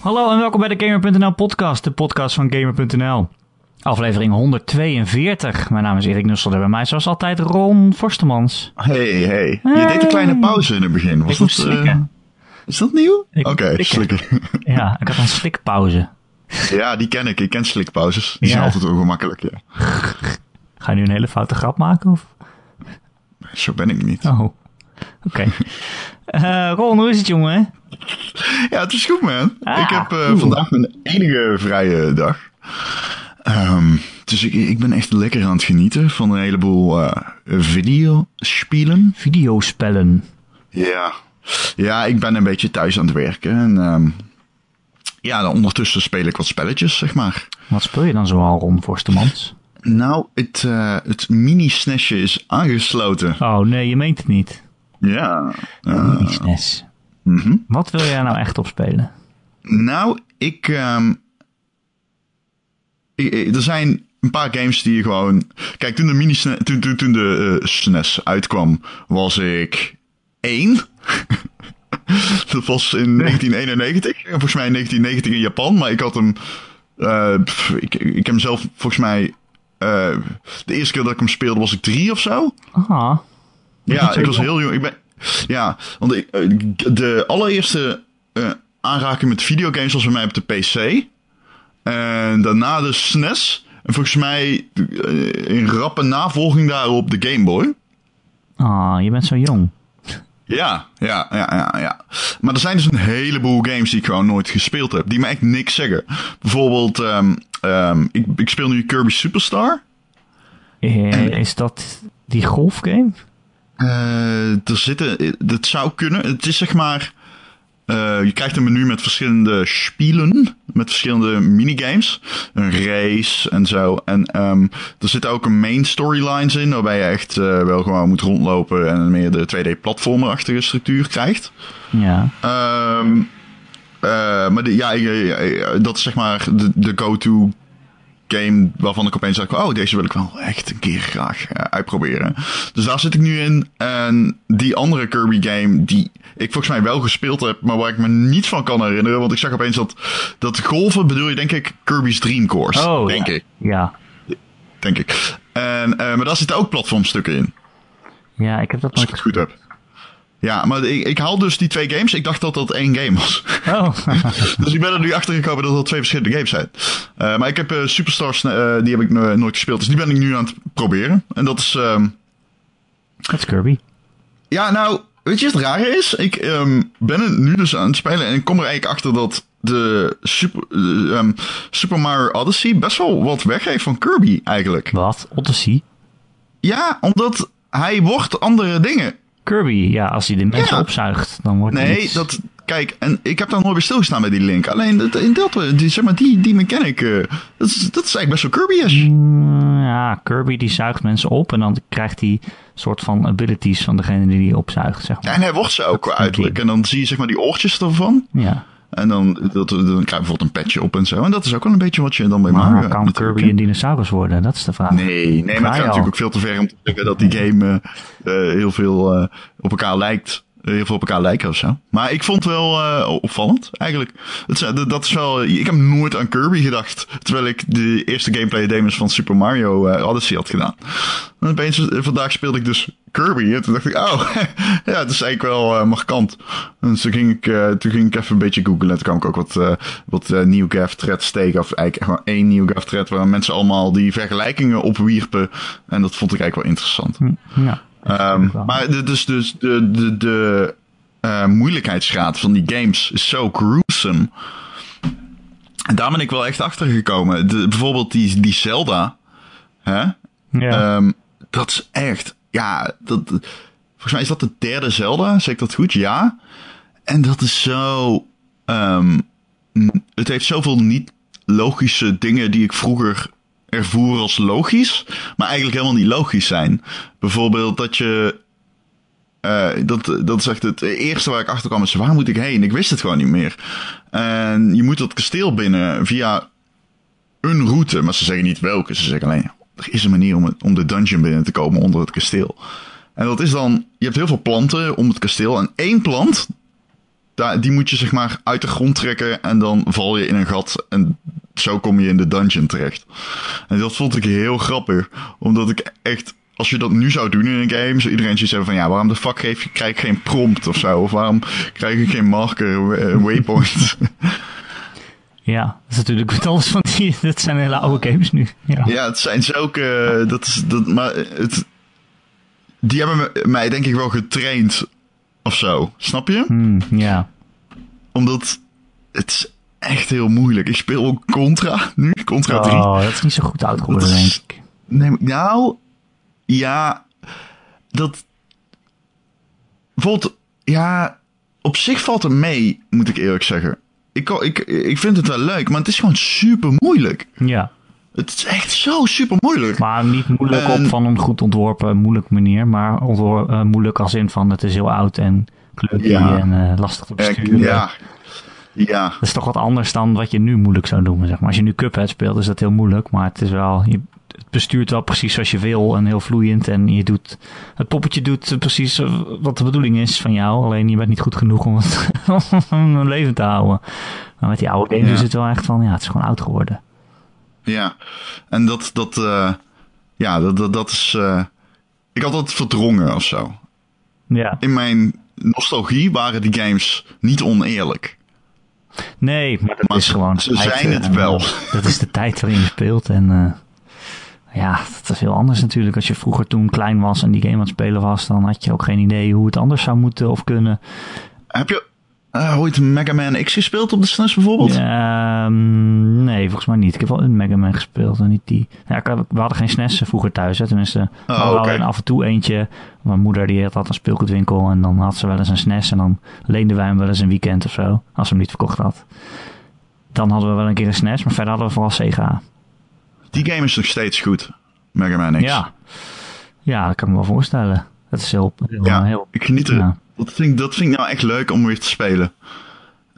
Hallo en welkom bij de Gamer.nl podcast, de podcast van Gamer.nl. Aflevering 142. Mijn naam is Erik Nussel, bij mij zoals altijd Ron Forstemans. Hey, hey. Je deed een kleine pauze in het begin. Was Ik moest dat, eh, slikken. is dat nieuw? Oké, slikken. slikken. Ja, ik had een slikpauze. ja, die ken ik. Ik ken slikpauzes. Die zijn altijd ongemakkelijk, ja. Ga je nu een hele foute grap maken? Of? Zo ben ik niet. Oh, oké. Eh, Ron, hoe is het jongen? Ja, het is goed, man. Ah, ik heb eh, vandaag mijn enige vrije dag. Ehm, dus ik, ik ben echt lekker aan het genieten van een heleboel eh videospelen. Videospellen. Ja. Ja, ik ben een beetje thuis aan het werken. En ehm, ja, dan ondertussen speel ik wat spelletjes, zeg maar. Wat speel je dan zoal, Ron Forstemans? Nou, het, eh, het mini-SNESje is aangesloten. Oh nee, je meent het niet. Ja. eh, Die SNES. mhm. Wat wil jij nou echt opspelen? Nou, ik, ehm, ik- ik- Er zijn een paar games die je gewoon. Kijk, toen de mini toen, toen, toen de eh, SNES uitkwam, was ik één. Dat was in 1991. En Volgens mij in 1990 in Japan. Maar ik had hem. eh, pff, ik, ik heb hem zelf volgens mij. eh, de eerste keer dat ik hem speelde was ik drie of zo. Ah, Ja, ik was heel jong. Ik ben, ja, want ik, eh, de allereerste eh, aanraking met videogames was bij mij op de PC. En daarna de SNES. En volgens mij eh, in rappe navolging daarop de Game Boy. ah, je bent zo jong. Ja, ja, ja, ja, ja. Maar er zijn dus een heleboel games die ik gewoon nooit gespeeld heb. Die me echt niks zeggen. Bijvoorbeeld, ehm, ehm, ik, ik speel nu Kirby Superstar. Eh, is dat die golfgame? Eh, er zitten, dat zou kunnen. Het is zeg maar. eh, je krijgt een menu met verschillende spelen. Met verschillende minigames. Een race en zo. En ehm, er zitten ook een main storylines in. Waarbij je echt eh, wel gewoon moet rondlopen. En meer de 2D-platformerachtige structuur krijgt. Ja. Ehm, eh, maar de, ja, dat is zeg maar de, de go-to game waarvan ik opeens dacht, oh, deze wil ik wel echt een keer graag eh, uitproberen. Dus daar zit ik nu in. En die andere Kirby game, die ik volgens mij wel gespeeld heb, maar waar ik me niet van kan herinneren. Want ik zag opeens dat, dat golven bedoel je denk ik Kirby's Dream Course. Oh, denk ja. ik. Ja. Denk ik. En, eh, maar daar zitten ook platformstukken in. Ja, ik heb dat Als ik nooit het goed heb. Ja, maar ik, ik haal dus die twee games. Ik dacht dat dat één game was. Oh, Dus ik ben er nu achter gekomen dat dat twee verschillende games zijn. Eh, maar ik heb eh, Superstars, eh, die heb ik no- nooit gespeeld. Dus die ben ik nu aan het proberen. En dat is... ehm, dat is Kirby. ja, nou, weet je wat het rare is? Ik ehm, ben het nu dus aan het spelen en ik kom er eigenlijk achter dat de Super, eh, ehm, Super Mario Odyssey best wel wat weggeeft van Kirby eigenlijk. Wat? Odyssey? Ja, omdat hij wordt andere dingen. Kirby, ja, als hij de mensen Ja. opzuigt, dan wordt hij Nee, iets- dat... Kijk, en ik heb daar nooit bij stilgestaan bij die link. Alleen dat, in dat, eh, die, zeg maar, die, die mechanic, eh, dat, is, dat is eigenlijk best wel Kirby-ish. Mm, Ja, Kirby die zuigt mensen op en dan krijgt hij soort van abilities van degene die die opzuigt, zeg Ja, maar. en hij wordt ze ook qua uiterlijk. En dan zie je zeg maar die oortjes ervan. Ja. En dan, dat, dan krijg je bijvoorbeeld een petje op en zo. En dat is ook wel een beetje wat je dan bij Maar kan natuurlijk, Kirby een dinosaurus worden? Dat is de vraag. Nee, nee, maar het gaat natuurlijk ook veel te ver om te zeggen dat die game eh, eh, heel veel eh, op elkaar lijkt. Eh, Heel veel op elkaar lijken of zo. Maar ik vond het wel eh, opvallend, eigenlijk. Het, dat is wel, ik heb nooit aan Kirby gedacht. Terwijl ik de eerste gameplay demos van Super Mario eh, Odyssey had gedaan. En opeens, eh, vandaag speelde ik dus Kirby. En toen dacht ik, oh, ja, het is eigenlijk wel eh, markant. En toen ging, ik, eh, toen ging ik even een beetje googlen. En toen kwam ik ook wat, eh wat eh, gaff threads tegen. Of eigenlijk gewoon één nieuw gaff thread waar mensen allemaal die vergelijkingen opwierpen. En dat vond ik eigenlijk wel interessant. Hm, Ja. Wel. maar de, dus, dus de, de, de eh, moeilijkheidsgraad van die games is zo gruesome. En daar ben ik wel echt achter gekomen. De, bijvoorbeeld die, die Zelda. Hè? Ja. Ehm, dat is echt. Ja, dat, volgens mij is dat de derde Zelda. Zeg ik dat goed? Ja. En dat is zo. ehm, het heeft zoveel niet logische dingen die ik vroeger ervoer als logisch, maar eigenlijk helemaal niet logisch zijn. Bijvoorbeeld dat je. eh, dat, dat is echt het eerste waar ik achter kwam. Is waar moet ik heen? Ik wist het gewoon niet meer. En je moet dat kasteel binnen via een route, maar ze zeggen niet welke. Ze zeggen alleen, er is een manier om, het- om de dungeon binnen te komen onder het kasteel. En dat is dan, je hebt heel veel planten om het kasteel. En één plant, die moet je zeg maar uit de grond trekken en dan val je in een gat en zo kom je in de dungeon terecht. En dat vond ik heel grappig, omdat ik echt, als je dat nu zou doen in een game, zou iedereen zoiets hebben van ja, waarom de fuck geef je, krijg ik geen prompt of zo? Of waarom krijg ik geen marker, eh, waypoint? Ja, dat is natuurlijk met alles van die. Dat zijn hele oude games nu. Ja, ja het zijn ook. eh, dat is, dat, maar het, die hebben mij denk ik wel getraind of zo. Snap je? Hmm, ja. Omdat het is echt heel moeilijk. Ik speel ook Contra nu, Contra 3. Oh, dat is niet zo goed oud geworden, Dat denk is- ik. Nee, nou, ja, dat. Bijvoorbeeld, ja, op zich valt het mee, moet ik eerlijk zeggen. Ik, ik, ik vind het wel leuk, maar het is gewoon super moeilijk. Ja, Het is echt zo super moeilijk. maar niet moeilijk op van een goed ontworpen, moeilijk manier. Maar eh, moeilijk als in van het is heel oud en Ja. en eh, lastig te Eh, besturen. ja, ja, Dat is toch wat anders dan wat je nu moeilijk zou noemen. Zeg maar. Als je nu Cuphead speelt, is dat heel moeilijk. Maar het is wel. Je, het bestuurt wel precies zoals je wil en heel vloeiend. En je doet. Het poppetje doet precies eh, wat de bedoeling is van jou. Alleen je bent niet goed genoeg om het om levend te houden. Maar met die oude games Ja. is het wel echt van. Ja, het is gewoon oud geworden. Ja. En dat, dat, eh, ja, dat, dat, dat is. eh, ik had dat verdrongen of zo. Ja. In mijn nostalgie waren die games niet oneerlijk. Nee, maar dat Maar is ze- gewoon. ze tijd, zijn het eh, wel. Dat is de tijd waarin je speelt. En ja, dat is heel anders natuurlijk. Als je vroeger toen klein was en die game aan het spelen was, dan had je ook geen idee hoe het anders zou moeten of kunnen. Heb je eh, ooit Mega Man X gespeeld op de SNES bijvoorbeeld? Ehm, nee, volgens mij niet. Ik heb wel een Mega Man gespeeld en niet die. Ja, we hadden geen SNES vroeger thuis, hè. tenminste. we Oh, hadden oké. alleen af en toe eentje. Mijn moeder die had een speelgoedwinkel en dan had ze wel eens een SNES en dan leenden wij hem wel eens een weekend of zo, als ze hem niet verkocht had. Dan hadden we wel een keer een SNES, maar verder hadden we vooral Sega. Die game is nog steeds goed. Mega Man X. Ja. ja, dat kan ik me wel voorstellen. Dat is heel, heel, Ja, heel ik geniet er. Ja. Dat, vind ik, dat vind ik nou echt leuk om weer te spelen.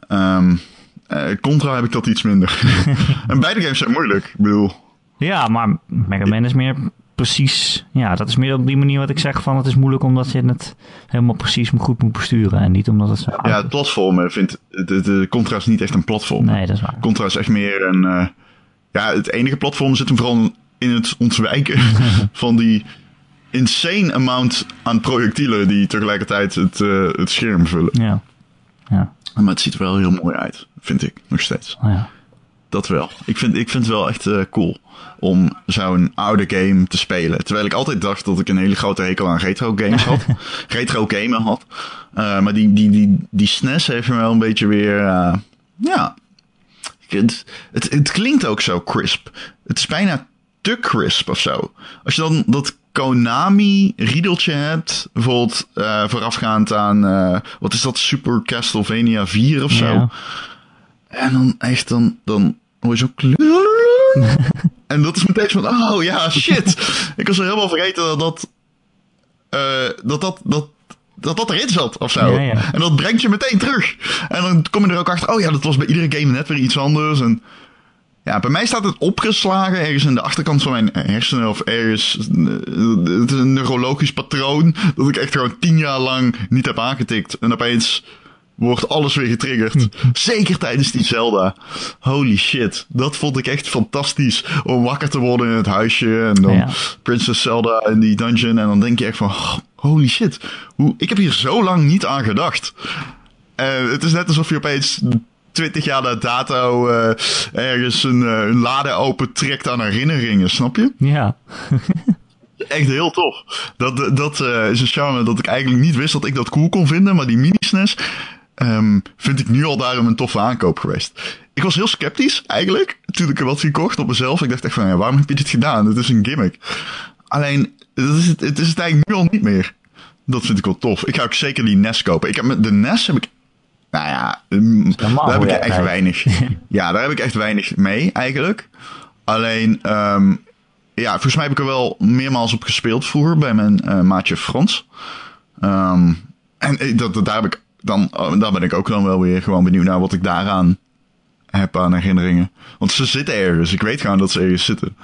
Eh, Contra heb ik dat iets minder. en beide games zijn moeilijk. Ik bedoel, Ja, maar Mega Man is meer precies. Ja, dat is meer op die manier wat ik zeg van het is moeilijk omdat je het helemaal precies goed moet besturen en niet omdat het zo ja, is. het platformen vindt... De, de Contra is niet echt een platform. Nee, dat is waar. Contra is echt meer een... eh, ja, het enige platform zit hem vooral in het ontwijken van die insane amount aan projectielen die tegelijkertijd het, eh, het scherm vullen. Ja. Ja. Maar het ziet er wel heel mooi uit, vind ik, nog steeds. Oh ja. Dat wel. Ik vind, ik vind het wel echt eh, cool om zo'n oude game te spelen. Terwijl ik altijd dacht dat ik een hele grote hekel aan retro games had. retro gamen had. Eh, maar die, die, die, die SNES heeft me wel een beetje weer... ja. Het, het, het klinkt ook zo crisp. Het is bijna te crisp of zo. Als je dan dat Konami riedeltje hebt, bijvoorbeeld eh, voorafgaand aan, eh, wat is dat, Super Castlevania 4 of zo. Ja. En dan echt, dan, dan hoor je zo en dat is meteen van, oh ja, shit. ik was er helemaal vergeten dat dat, eh, dat, dat, dat, dat dat erin zat of zo. Ja, ja. En dat brengt je meteen terug. En dan kom je er ook achter, oh ja, dat was bij iedere game net weer iets anders. En ja, bij mij staat het opgeslagen ergens in de achterkant van mijn hersenen of ergens. eh, Het is een neurologisch patroon dat ik echt gewoon tien jaar lang niet heb aangetikt. En opeens wordt alles weer getriggerd. Zeker tijdens die Zelda. Holy shit. Dat vond ik echt fantastisch. Om wakker te worden in het huisje. En dan Ja. Princess Zelda in die dungeon. En dan denk je echt van, oh, holy shit. Hoe, ik heb hier zo lang niet aan gedacht. Eh, het is net alsof je opeens 20 jaar na dato eh, ergens een, eh, een lade open trekt aan herinneringen, snap je? Ja. Echt heel tof. Dat, dat eh, is een charme dat ik eigenlijk niet wist dat ik dat cool kon vinden, maar die mini-SNES ehm, vind ik nu al daarom een toffe aankoop geweest. Ik was heel sceptisch eigenlijk toen ik er wat gekocht op mezelf. Ik dacht echt van, ja, waarom heb je dit gedaan? Het is een gimmick. Alleen, het is het, het is het eigenlijk nu al niet meer. Dat vind ik wel tof. Ik ga ook zeker die NES kopen. Ik heb met de NES heb ik nou ja, mm, daar heb ik echt weinig. ja, daar heb ik echt weinig mee eigenlijk. Alleen, ehm, ja, volgens mij heb ik er wel meermaals op gespeeld vroeger bij mijn eh, maatje Frans. Ehm, en eh, dat, dat- daar, heb ik dan, oh, daar ben ik ook dan wel weer gewoon benieuwd naar wat ik daaraan heb aan herinneringen. Want ze zitten ergens. Ik weet gewoon dat ze ergens zitten.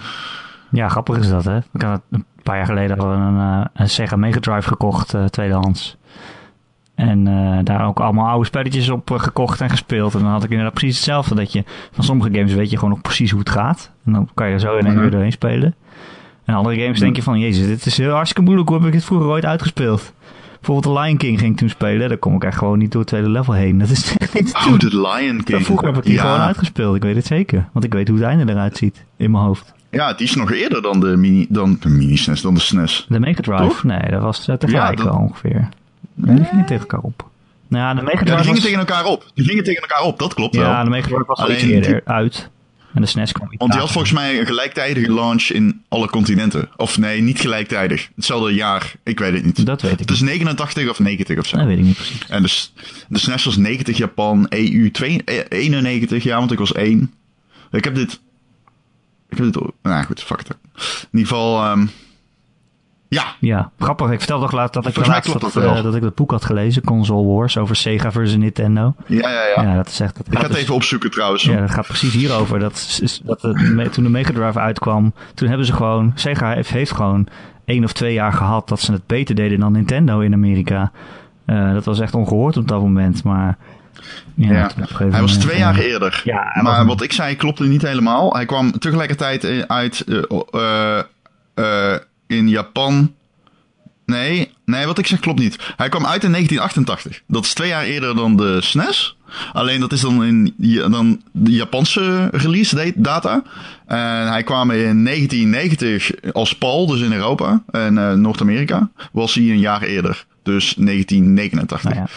ja, grappig is dat, hè? Ik had een paar jaar geleden we een, eh, een Sega Mega Drive gekocht, eh, tweedehands. En uh, daar ook allemaal oude spelletjes op uh, gekocht en gespeeld. En dan had ik inderdaad precies hetzelfde. Dat je van sommige games weet je gewoon nog precies hoe het gaat. En dan kan je er zo in één Mhm. weer doorheen spelen. En andere games denk je van, jezus, dit is heel hartstikke moeilijk. Hoe heb ik dit vroeger ooit uitgespeeld? Bijvoorbeeld The Lion King ging ik toen spelen. Daar kom ik echt gewoon niet door het tweede level heen. Dat is echt niet Oh. The Lion King. Vroeger heb ik die ja. gewoon uitgespeeld. Ik weet het zeker. Want ik weet hoe het einde eruit ziet in mijn hoofd. Ja, die is nog eerder dan de mini, dan de mini SNES, dan de SNES. De Mega Drive? Toch? Nee, dat was uh, tegelijk Ja, dat- wel ongeveer. Nee, die gingen tegen elkaar op. Nou ja, de Mega Ja, die gingen was... tegen elkaar op. Die gingen tegen elkaar op, dat klopt wel. Ja, de Mega Drive was al Alleen iets eerder uit. En de SNES kwam Want die had volgens mij een gelijktijdige launch in alle continenten. Of nee, niet gelijktijdig. Hetzelfde jaar, ik weet het niet. Dat weet ik Het is 89 of 90 of zo. Dat weet ik niet precies. En de, de SNES was 90 Japan, EU 2, eh, 91, ja, want ik was 1. Ik heb dit... Ik heb dit... Nou goed, fuck it. In ieder geval... ehm, ja, Ja, grappig. Ik vertelde toch laat dat ik laatst dat, dat eh, ik dat boek had gelezen. Console Wars over Sega versus Nintendo. ja, ja, ja. Ja, dat is echt... Dat Ik ga het dus- even opzoeken trouwens. Ja, dat gaat precies hierover. Dat, is- dat de, toen de Mega Drive uitkwam, toen hebben ze gewoon... Sega heeft, heeft gewoon één of twee jaar gehad dat ze het beter deden dan Nintendo in Amerika. Eh, dat was echt ongehoord op dat moment, maar... Ja, Hij was moment, twee eh, jaar eerder. Ja, maar wat ik zei klopte niet helemaal. Hij kwam tegelijkertijd eh, uit eh, eh, eh, in Japan. Nee, nee, wat ik zeg klopt niet. Hij kwam uit in 1988. Dat is twee jaar eerder dan de SNES. Alleen dat is dan in dan de Japanse release data. En hij kwam in 1990 als PAL, dus in Europa. En eh, Noord-Amerika was hij een jaar eerder. Dus 1989. Nou ja.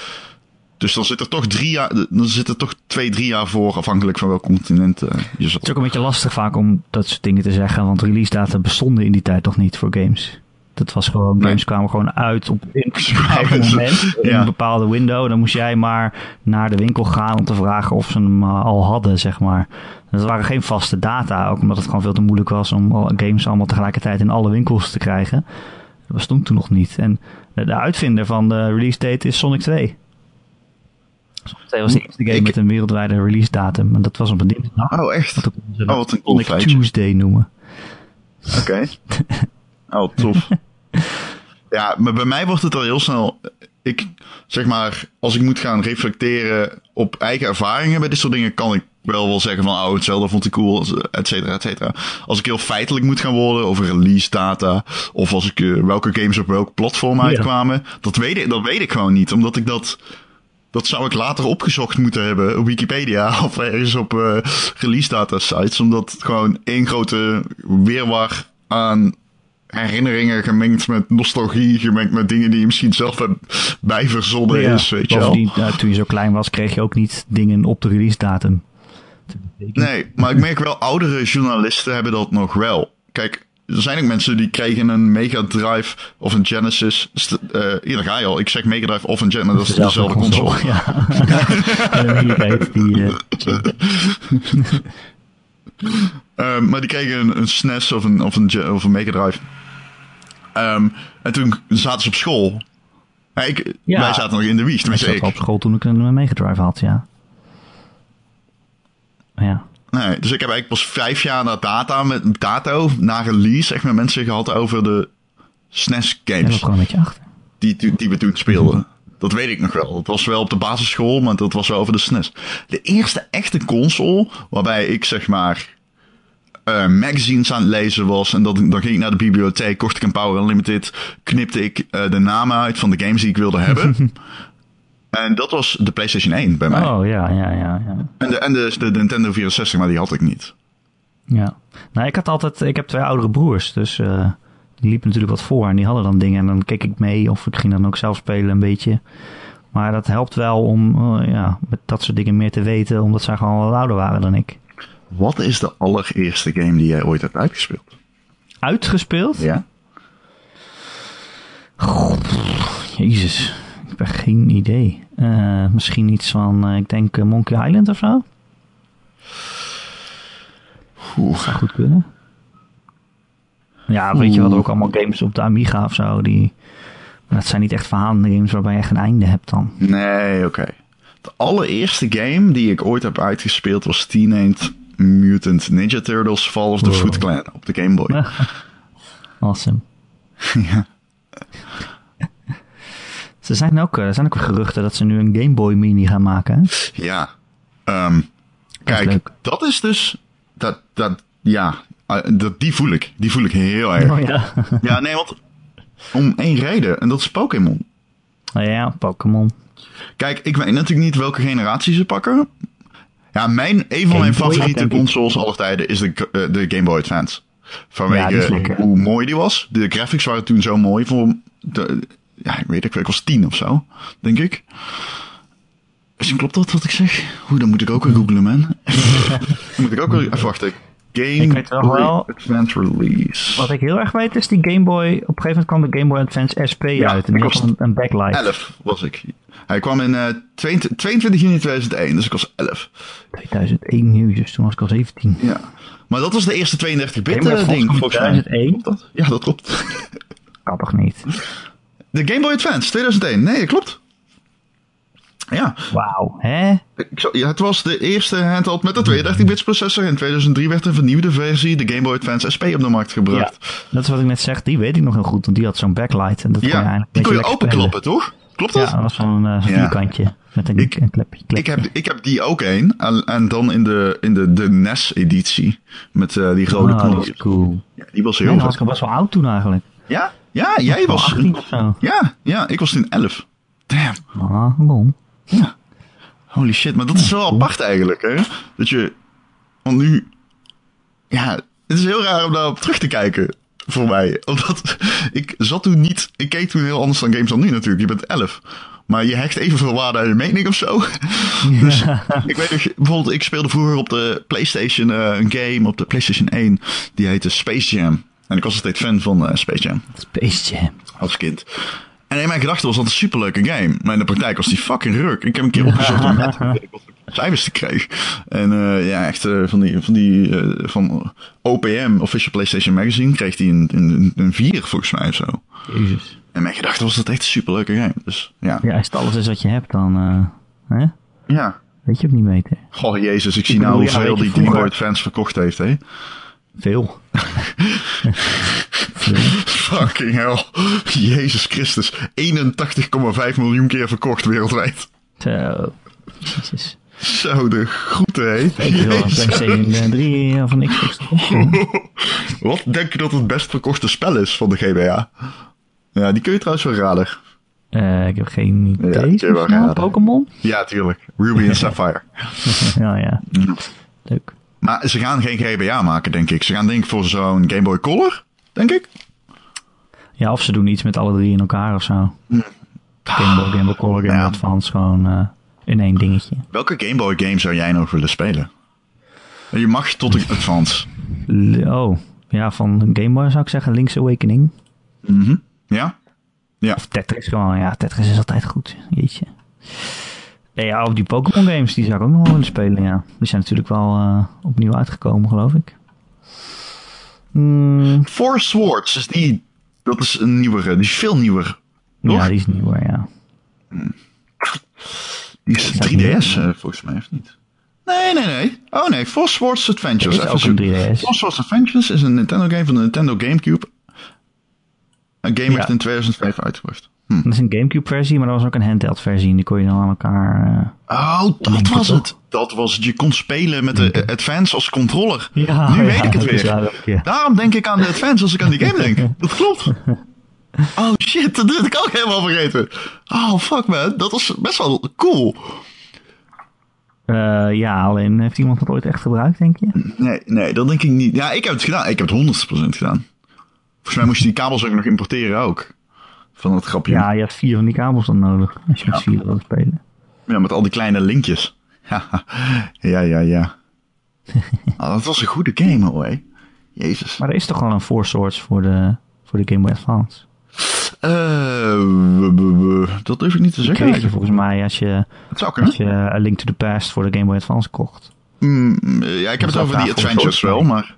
Dus dan zit er toch drie jaar, dan zit er toch twee, drie jaar voor, afhankelijk van welk continent eh, je zat. Het is ook een beetje lastig vaak om dat soort dingen te zeggen, want release data bestonden in die tijd toch niet voor games. Dat was gewoon, Nee. games kwamen gewoon uit op een moment, in een bepaalde window. Dan moest jij maar naar de winkel gaan om te vragen of ze hem eh, al hadden, zeg maar. Dat waren geen vaste data, ook omdat het gewoon veel te moeilijk was om games allemaal tegelijkertijd in alle winkels te krijgen. Dat bestond toen nog niet. En de uitvinder van de release date is Sonic 2. 2 was de eerste game Ik- met een wereldwijde release datum. En dat was op een dinsdag. Oh, echt? Dat Oh, wat een cool feitje. Tuesday noemen. Oké. Oh, tof. ja, maar bij mij wordt het al heel snel. Ik zeg maar, als ik moet gaan reflecteren op eigen ervaringen bij dit soort dingen, kan ik wel wel zeggen van, oh, hetzelfde vond ik cool, et cetera, et cetera. Als ik heel feitelijk moet gaan worden over release data, of als ik eh, welke games op welk platform Ja. uitkwamen, dat, weet ik, dat weet ik gewoon niet, omdat ik dat. Dat zou ik later opgezocht moeten hebben op Wikipedia of ergens op eh, release data sites. Omdat het gewoon één grote weerwar aan herinneringen gemengd met nostalgie, gemengd met dingen die je misschien zelf hebt bijverzonnen Ja, is, weet je wel. eh, toen je zo klein was, kreeg je ook niet dingen op de release datum. Nee, maar ik merk wel, oudere journalisten hebben dat nog wel. Kijk, er zijn ook mensen die kregen een Mega Drive of een Genesis. Hier daar ga je al. Ik zeg Mega Drive of een Genesis, dat is dezelfde console. Ja. En die. eh, Ehm, maar die kregen een, een SNES of een, of een, of een Mega Drive. Ehm, en toen zaten ze op school. Ja, ik, Ja. Wij zaten nog in de wieg, ik zat ik. op school toen ik een Mega Drive had, ja. Ja. Nee, dus ik heb eigenlijk pas vijf jaar na data met dato, na release, echt met mensen gehad over de SNES Jij games. gewoon een beetje achter. die, die, die we toen speelden. Dat weet ik nog wel. Dat was wel op de basisschool, maar dat was wel over de SNES. De eerste echte console waarbij ik zeg maar eh, magazines aan het lezen was. En dat, dan ging ik naar de bibliotheek, kocht ik een Power Unlimited, knipte ik eh, de namen uit van de games die ik wilde hebben. en dat was de PlayStation 1 bij mij. Oh ja, ja, ja. ja. En, de, en de, de Nintendo 64, maar die had ik niet. Ja. Nou, ik had altijd, ik heb twee oudere broers, dus eh, die liepen natuurlijk wat voor en die hadden dan dingen en dan keek ik mee of ik ging dan ook zelf spelen een beetje. Maar dat helpt wel om eh, ja, met dat soort dingen meer te weten, omdat zij gewoon wat ouder waren dan ik. Wat is de allereerste game die jij ooit hebt uitgespeeld? Uitgespeeld? Ja? Jezus, heb echt geen idee. Eh, misschien iets van, eh, ik denk eh, Monkey Island of zo? Oeh. Zou goed kunnen. Ja, weet je wat, ook allemaal games op de Amiga of zo, die... Dat zijn niet echt verhalende games waarbij je echt een einde hebt dan. Nee, oké. De allereerste game die ik ooit heb uitgespeeld was Teenage Mutant Ninja Turtles Fall of the Wow. Foot Clan op de Game Boy. Awesome. ja. Er zijn ook, er zijn ook geruchten dat ze nu een Game Boy Mini gaan maken. Hè? Ja. Um, kijk, dat is dus. Dat, dat, ja. Dat, die voel ik. Die voel ik heel erg. Oh ja. Ja, nee, want. Om één reden. En dat is Pokémon. Oh ja, Pokémon. Kijk, ik weet natuurlijk niet welke generatie ze pakken. Ja, mijn, een van Game mijn Boy, favoriete consoles aller tijden is de, eh, de Game Boy Advance. Vanwege hoe mooi die was. De graphics waren toen zo mooi. Voor de, ja, ik weet het, ik was tien of zo, denk ik. Dus klopt dat wat ik zeg? Hoe, dan moet ik ook weer googlen, man. dan moet ik ook weer... Even wachten. Game Ik weet wel Boy wel- Advance Release. Wat ik heel erg weet is die Game Boy. Op een gegeven moment kwam de Game Boy Advance SP Ja, uit. En ik was- een, een backlight. 11 was ik. Hij kwam in eh 22, 22 juni 2001, dus ik was 11. 2001 nu, dus toen was ik al 17. Ja. Maar dat was de eerste 32-bit Game Boy eh, ding, volgens mij. 2001? Klopt dat? Ja, dat klopt. Kan toch niet? De Game Boy Advance 2001. Nee, klopt. Ja, Wauw, hè? ja, het was de eerste handheld met een 32-bits processor. In 2003 werd een vernieuwde versie, de Game Boy Advance SP, op de markt gebracht. Dat is wat ik net zeg. Die weet ik nog heel goed. Want die had zo'n backlight. En dat kon je Ja, eigenlijk die kon je openklappen, toch? Klopt dat? Ja, dat was zo'n eh, zo'n Ja. vierkantje. Met een, Ik- een klepje. Ik heb, ik heb die ook één. En, en dan in de, in de, de NES-editie. Met eh, die rode is cool. Ja, die was heel was ik al best wel oud toen eigenlijk. Ja, ja, jij was... 18 of zo. Ja, ja, ik was toen 11. Damn. Ah, bon. Ja. Holy shit, maar dat is wel apart eigenlijk, hè? Dat je... Want nu... Ja, het is heel raar om daarop terug te kijken. Voor mij. Omdat ik zat toen niet... Ik keek toen heel anders dan games dan nu natuurlijk. Je bent 11. Maar je hecht evenveel waarde aan je mening of zo. Dus ik weet nog, bijvoorbeeld, ik speelde vroeger op de PlayStation eh, een game op de PlayStation 1. Die heette Space Jam. En ik was steeds fan van eh, Space Jam Space Jam. als kind. En in mijn gedachten was dat een superleuke game. Maar in de praktijk was die fucking ruk. Ik heb een keer opgezocht hoe net cijfers te kreeg. En eh, ja, echt eh, van die, van die van OPM, Official PlayStation Magazine, kreeg die een, een, een 4 volgens mij of zo. Jezus. En mijn gedachten was dat echt een superleuke game. Dus ja. Ja, als het alles is wat je hebt, dan hè? Ja. weet je ook niet beter. Goh, jezus, ik zie nou hoeveel die vroeger- Advance verkocht heeft, hè. Veel. Veel. Fucking hell. Jezus Christus. 81,5 miljoen keer verkocht wereldwijd. Zo. Jezus. Zo, de groeten, hè. Ik wil een Jezus. PlayStation eh, 3 of een Xbox. Wat denk je dat het best verkochte spel is van de GBA? Ja, die kun je trouwens wel raden. Eh, ik heb geen Ja, idee. geraden. Pokémon? Ja, tuurlijk. Ruby en Sapphire. ja, ja. Leuk. Maar ze gaan geen GBA maken, denk ik. Ze gaan denk ik voor zo'n Game Boy Color, denk ik. Ja, of ze doen iets met alle drie in elkaar of zo. Game Boy, Game Boy Color, Game Boy Ja. Advance, gewoon eh, in één dingetje. Welke Game Boy game zou jij nog willen spelen? Je mag tot een Advance. Oh, ja, van Game Boy zou ik zeggen Link's Awakening. Mhm. Ja? Ja. Of Tetris gewoon, ja, Tetris is altijd goed. Jeetje. Nee, ja, of die Pokémon games, die zou ik ook nog wel willen spelen, ja. Die zijn natuurlijk wel eh, opnieuw uitgekomen, geloof ik. Hmm, Four Swords is die... Dat is een nieuwere. Die is veel nieuwer. Toch? ja, die is nieuwer, ja. Die is dat 3DS eh, volgens mij, of niet? Nee, nee, nee. Oh nee, Four Swords Adventures. Er is ook een zoeken. 3DS. Four Swords Adventures is een Nintendo game van de Nintendo Gamecube. Een game Ja. werd in 2005 uitgebracht. Hm. Dat is een Gamecube versie, maar er was ook een handheld versie. En die kon je dan aan elkaar... eh, Oh, dat was toch? het. Dat was het. Je kon spelen met de Advance als controller. Ja, nu ja, weet ik het dat weer. ja. Daarom denk ik aan de Advance als ik aan die game denk. Dat klopt. Oh shit, dat had ik ook helemaal vergeten. Oh fuck man, dat was best wel cool. Eh, ja, alleen heeft iemand dat ooit echt gebruikt, denk je? Nee, nee, dat denk ik niet. Ja, ik heb het gedaan. Ik heb het 100% gedaan. Volgens mij moest je die kabels ook nog importeren ook. Van dat grapje. Ja, je had vier van die kabels dan nodig. Als je met vier wilde spelen. Ja, met al die kleine linkjes. ja, ja, ja. Oh, dat was een goede game hoor, hè. Jezus. Maar er is toch wel een Four Swords voor de, voor de Game Boy Advance? Eh, dat durf ik niet te zeggen. kreeg je volgens mij als je, Het zou als je A Link to the Past voor de Game Boy Advance kocht. Mm, ja, ik heb het over die adventures wel, maar...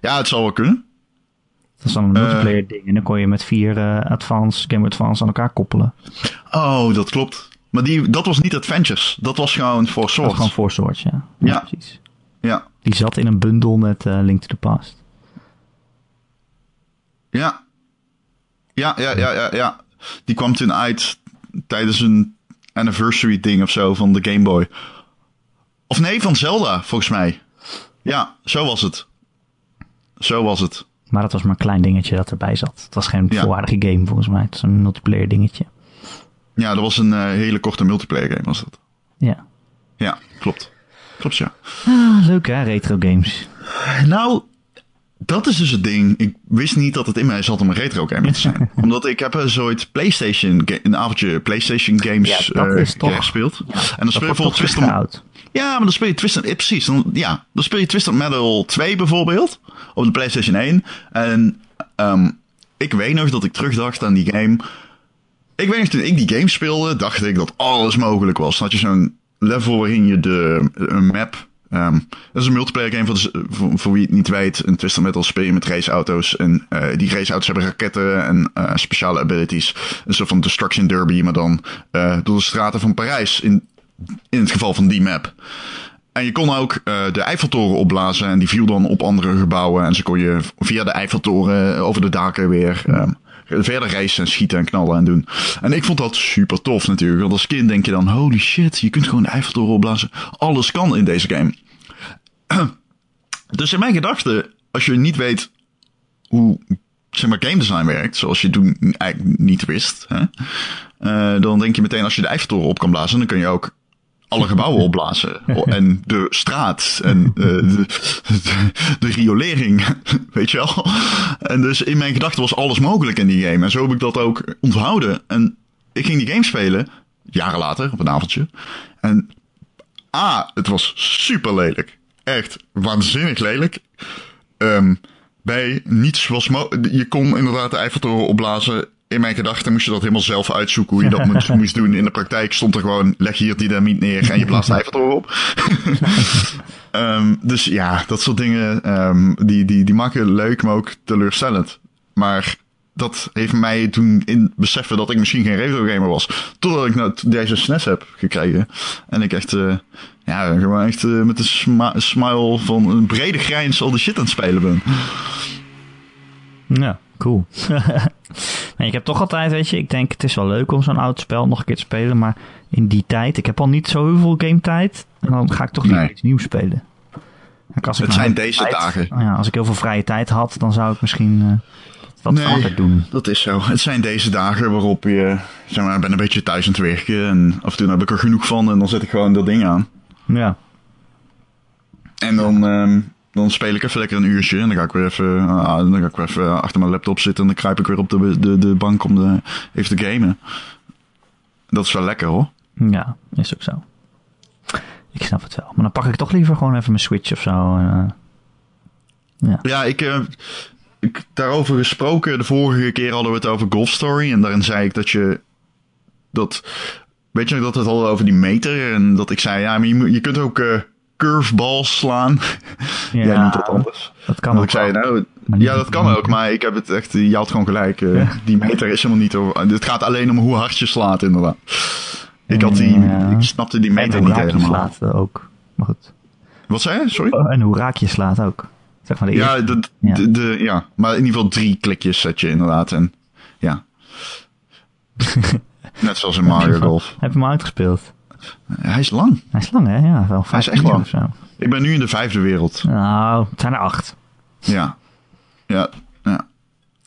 Ja, het zal wel kunnen. Dat is dan een multiplayer ding. En dan kon je met vier eh, Advance, Game Advance aan elkaar koppelen. Oh, dat klopt. Maar die, dat was niet adventures. Dat was gewoon voor Swords. was gewoon Four Swords, ja. Ja. precies. Ja, Die zat in een bundel met eh, Link to the Past. ja. Ja, ja, ja, ja, ja. Die kwam toen uit tijdens een anniversary ding of zo van de Game Boy. Of nee, van Zelda, volgens mij. Ja, zo was het. Zo was het. Maar dat was maar een klein dingetje dat erbij zat. Het was geen Ja. volwaardige game volgens mij. Het was een multiplayer dingetje. Ja, dat was een eh, hele korte multiplayer game, was dat. Ja. Ja, klopt. Klopt, ja. Ah, leuk hè, retro games. Nou, dat is dus het ding. Ik wist niet dat het in mij zat om een retro gamer te zijn. Omdat ik heb eens ooit PlayStation, ga- een avondje PlayStation games Ja, dat eh, is toch- gespeeld. en dan speel je Dat bijvoorbeeld oud. Ja, maar dan speel je Twisted... eh, precies, dan, ja. Dan speel je Twisted Metal 2 bijvoorbeeld. Op de PlayStation 1. En ehm, ik weet nog dat ik terugdacht aan die game. Ik weet nog, toen ik die game speelde, dacht ik dat alles mogelijk was. Dan had je zo'n level waarin je de een map... ehm, dat is een multiplayer game voor, voor, wie het niet weet. Een Twisted Metal speel je met raceauto's. En eh, die raceauto's hebben raketten en eh, speciale abilities. Een soort van Destruction Derby, maar dan eh, door de straten van Parijs. In, in het geval van die map. En je kon ook de Eiffeltoren opblazen en die viel dan op andere gebouwen. En zo kon je via de Eiffeltoren over de daken weer ehm, verder racen en schieten en knallen en doen. En ik vond dat super tof natuurlijk. Want als kind denk je dan, holy shit, je kunt gewoon de Eiffeltoren opblazen. Alles kan in deze game. dus in mijn gedachten, als je niet weet hoe zeg maar, game design werkt, zoals je toen eigenlijk niet wist, hè, eh, dan denk je meteen als je de Eiffeltoren op kan blazen, dan kun je ook alle gebouwen opblazen. En de straat en eh, de, de, de riolering, weet je wel. En dus in mijn gedachten was alles mogelijk in die game. En zo heb ik dat ook onthouden. En ik ging die game spelen, jaren later, op een avondje. En A, het was super lelijk. Echt waanzinnig lelijk. Ehm B, niets was Je kon inderdaad de Eiffeltoren opblazen. In mijn gedachten moest je dat helemaal zelf uitzoeken hoe je dat moest, moest doen. In de praktijk stond er gewoon, leg hier die dynamiet neer en je blaast de Eiffeltoren op. Ehm, dus ja, dat soort dingen, ehm, die, die, die maken leuk, maar ook teleurstellend. Maar dat heeft mij toen in beseffen dat ik misschien geen retro gamer was. Totdat ik nou deze SNES heb gekregen. En ik echt, eh, ja, gewoon echt eh, met een smile van een brede grijns al de shit aan het spelen ben. Ja, cool. nee, ik heb toch altijd, weet je, ik denk het is wel leuk om zo'n oud spel nog een keer te spelen, maar in die tijd, ik heb al niet zo heel veel game tijd, en dan ga ik toch Nee. iets nieuws spelen. Kijk, als ik Het zijn deze tijd- dagen. nou Ja, als ik heel veel vrije tijd had, dan zou ik misschien eh, dat Nee. vaker doen. Dat is zo. Het zijn deze dagen waarop je, zeg maar, ben een beetje thuis aan het werken. En af en toe heb ik er genoeg van en dan zet ik gewoon dat ding aan. Ja, En dan, ehm, dan speel ik even lekker een uurtje. En dan ga ik weer even, ah, dan ga ik weer even achter mijn laptop zitten. En dan kruip ik weer op de, de, de bank om de, even te gamen. Dat is wel lekker hoor. ja, is ook zo. Ik snap het wel. Maar dan pak ik toch liever gewoon even mijn Switch of zo. eh, ja. Ja, ik, eh, ik daarover gesproken. De vorige keer hadden we het over Golf Story. En daarin zei ik dat je dat. Weet je nog dat we het hadden over die meter? En dat ik zei, ja, maar je, je kunt ook eh curveballs slaan. Ja, Jij noemt dat anders. dat kan ook ik zei, nou, niet ja, dat kan ook, maar ik heb het echt, je had gewoon gelijk. eh, Ja. Die meter is helemaal niet over. Het gaat alleen om hoe hard je slaat, inderdaad. Ik had die, Ja. ik snapte die meter en hoe niet raak je helemaal. slaat ook. Maar goed. Wat zei je? Sorry? Oh, en hoe raak je slaat ook. Zeg maar de Ja, de, Ja. de, de- ja, maar in ieder geval drie klikjes zet je inderdaad. En ja. Net zoals in Mario Golf. Heb je hem uitgespeeld? Hij is lang. Hij is lang, hè? Ja, wel vijf is echt lang. of zo. Ik ben nu in de vijfde wereld. Nou, het zijn er acht. Ja. Ja. Ja.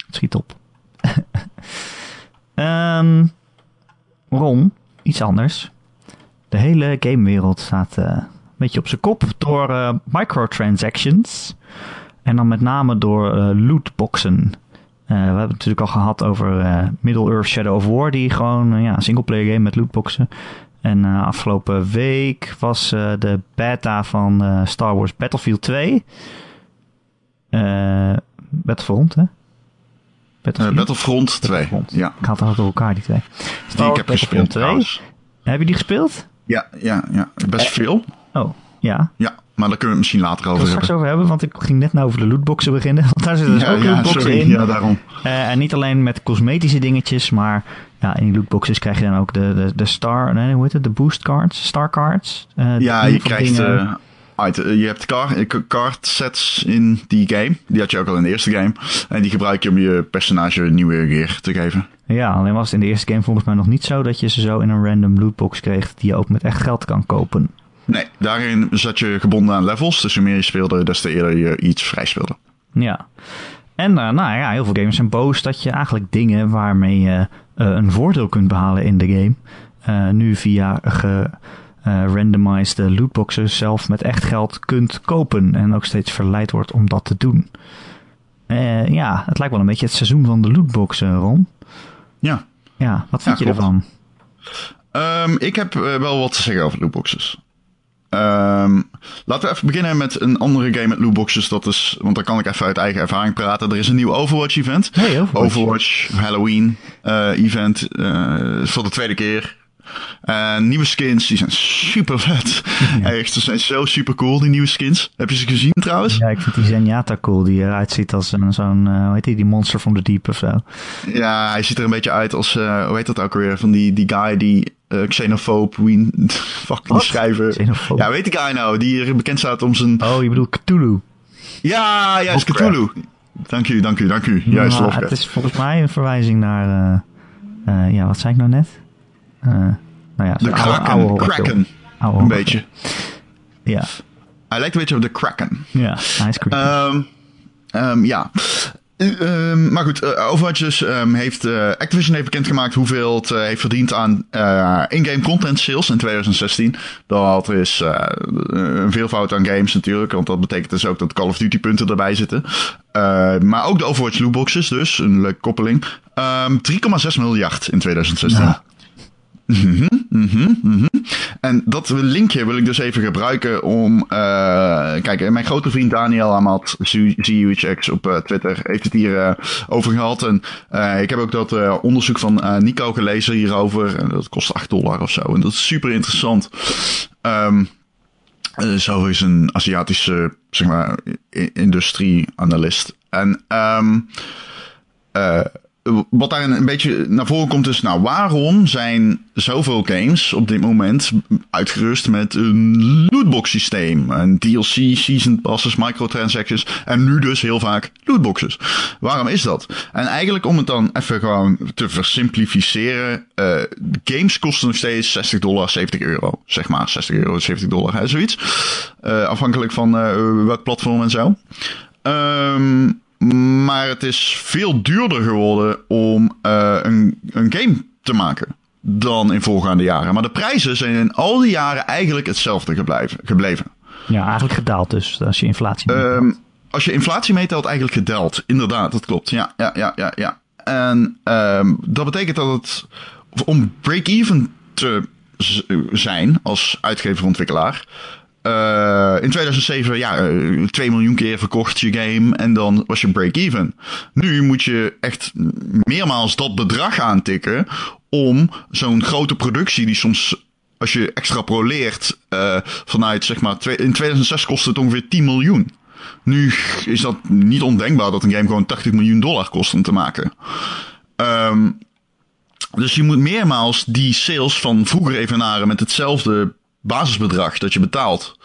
Schiet op. Ehm Ron, iets anders. De hele gamewereld staat eh, een beetje op zijn kop door eh, microtransactions. En dan met name door eh, lootboxen. We hebben het natuurlijk al gehad over Middle-earth Shadow of War, die gewoon ja, een singleplayer game met lootboxen. En eh, afgelopen week was eh, de beta van eh, Star Wars Battlefield 2. Eh Battlefront, hè? Battlefield? Battlefront 2. Battlefront. Ja. Ik haal het door elkaar, die twee. Die Star ik Wars heb gespeeld 2. trouwens. Heb je die gespeeld? Ja, ja, ja. Best veel. Oh, ja. Ja, maar daar kunnen we het misschien later over het straks hebben. over hebben, want ik ging net nou over de lootboxen beginnen. Want daar zitten dus ja, ook ja, lootboxen sorry. in. Ja, daarom. Eh, en niet alleen met cosmetische dingetjes, maar ja, in die lootboxes krijg je dan ook de, de, de star, nee, hoe heet het? De boost cards, star cards. Eh, Ja, je krijgt... dingen- eh, je hebt card, card sets in die game. Die had je ook al in de eerste game. En die gebruik je om je personage nieuwe gear te geven. Ja, alleen was het in de eerste game volgens mij nog niet zo dat je ze zo in een random lootbox kreeg die je ook met echt geld kan kopen. Nee, daarin zat je gebonden aan levels. Dus hoe meer je speelde, des te eerder je iets vrij speelde. Ja. En uh, nou ja, heel veel gamers zijn boos dat je eigenlijk dingen waarmee je uh, een voordeel kunt behalen in de game, uh, nu via gerandomized lootboxes zelf met echt geld kunt kopen. En ook steeds verleid wordt om dat te doen. ja, het lijkt wel een beetje het seizoen van de lootboxen, Ron. Ja. Ja, wat vind Ja, je klopt. ervan? Ehm, ik heb eh, wel wat te zeggen over lootboxes. Ehm, laten we even beginnen met een andere game met lootboxes. Dat is, want dan kan ik even uit eigen ervaring praten. Er is een nieuw Overwatch-event. Overwatch. Overwatch Halloween eh, event eh, voor de tweede keer. En nieuwe skins, die zijn super vet. Echt, ze zijn zo super cool, die nieuwe skins. Heb je ze gezien trouwens? Ja, ik vind die Zenyatta cool, die eruit ziet als een, zo'n, eh, hoe heet die, die Monster from the Deep of zo. Ja, hij ziet er een beetje uit als, eh, hoe heet dat ook alweer? Van die, die guy die uh, xenofoob, wien, fuck die schrijver. Xenofoob? Ja, weet die guy nou, die bekend staat om zijn... Oh, je bedoelt Cthulhu. Ja, juist, Lovecraft. Cthulhu. Dank u, dank u, dank u. Juist, Ja, Lovecraft. het is volgens mij een verwijzing naar, ja, wat zei ik nou net? Eh, nou ja, De Kraken, een beetje. Ja, Hij lijkt een beetje op de Kraken. ja, hij is creepy. Ehm ehm, ja. Eh, ehm, maar goed, eh, Overwatch dus, heeft, eh, Activision heeft bekendgemaakt hoeveel het heeft verdiend aan in-game content sales in 2016. Dat is een veelvoud aan games natuurlijk, want dat betekent dus ook dat Call of Duty punten erbij zitten. Maar ook de Overwatch lootboxes dus, een leuke koppeling. Ehm 3,6 miljard in 2016. Ja. Mhm, mhm, mhm. En dat linkje wil ik dus even gebruiken om. eh kijk, mijn grote vriend Daniel Amat, ZUHX op eh, Twitter, heeft het hier eh, over gehad. En eh, ik heb ook dat eh, onderzoek van eh, Nico gelezen hierover. En dat kost 8 dollar of zo. En dat is super interessant. Eh, zo is een Aziatische, zeg maar, i- industrie-analyst. En eh, wat daar een beetje naar voren komt is, nou, waarom zijn zoveel games op dit moment uitgerust met een lootbox systeem? Een DLC, season passes, microtransactions en nu dus heel vaak lootboxes. Waarom is dat? En eigenlijk om het dan even gewoon te versimplificeren, eh, games kosten nog steeds 60 dollar, 70 euro. Zeg maar 60 euro, 70 dollar, hè, zoiets. Eh, afhankelijk van eh, welk platform en zo. Ehm, maar het is veel duurder geworden om eh, een, een game te maken dan in voorgaande jaren. Maar de prijzen zijn in al die jaren eigenlijk hetzelfde gebleven. gebleven. ja, eigenlijk gedaald dus, als je inflatie. Ehm, als je inflatie meetelt, eigenlijk gedaald. Inderdaad, dat klopt. Ja, ja, ja, ja. ja. En ehm, dat betekent dat het om break-even te zijn als uitgever-ontwikkelaar. Eh, in 2007, ja, eh, 2 miljoen keer verkocht je game en dan was je break-even. Nu moet je echt meermaals dat bedrag aantikken om zo'n grote productie die soms als je extrapoleert eh, vanuit, zeg maar, in 2006 kostte het ongeveer 10 miljoen. Nu is dat niet ondenkbaar dat een game gewoon 80 miljoen dollar kost om te maken. Ehm, dus je moet meermaals die sales van vroeger evenaren met hetzelfde basisbedrag dat je betaalt.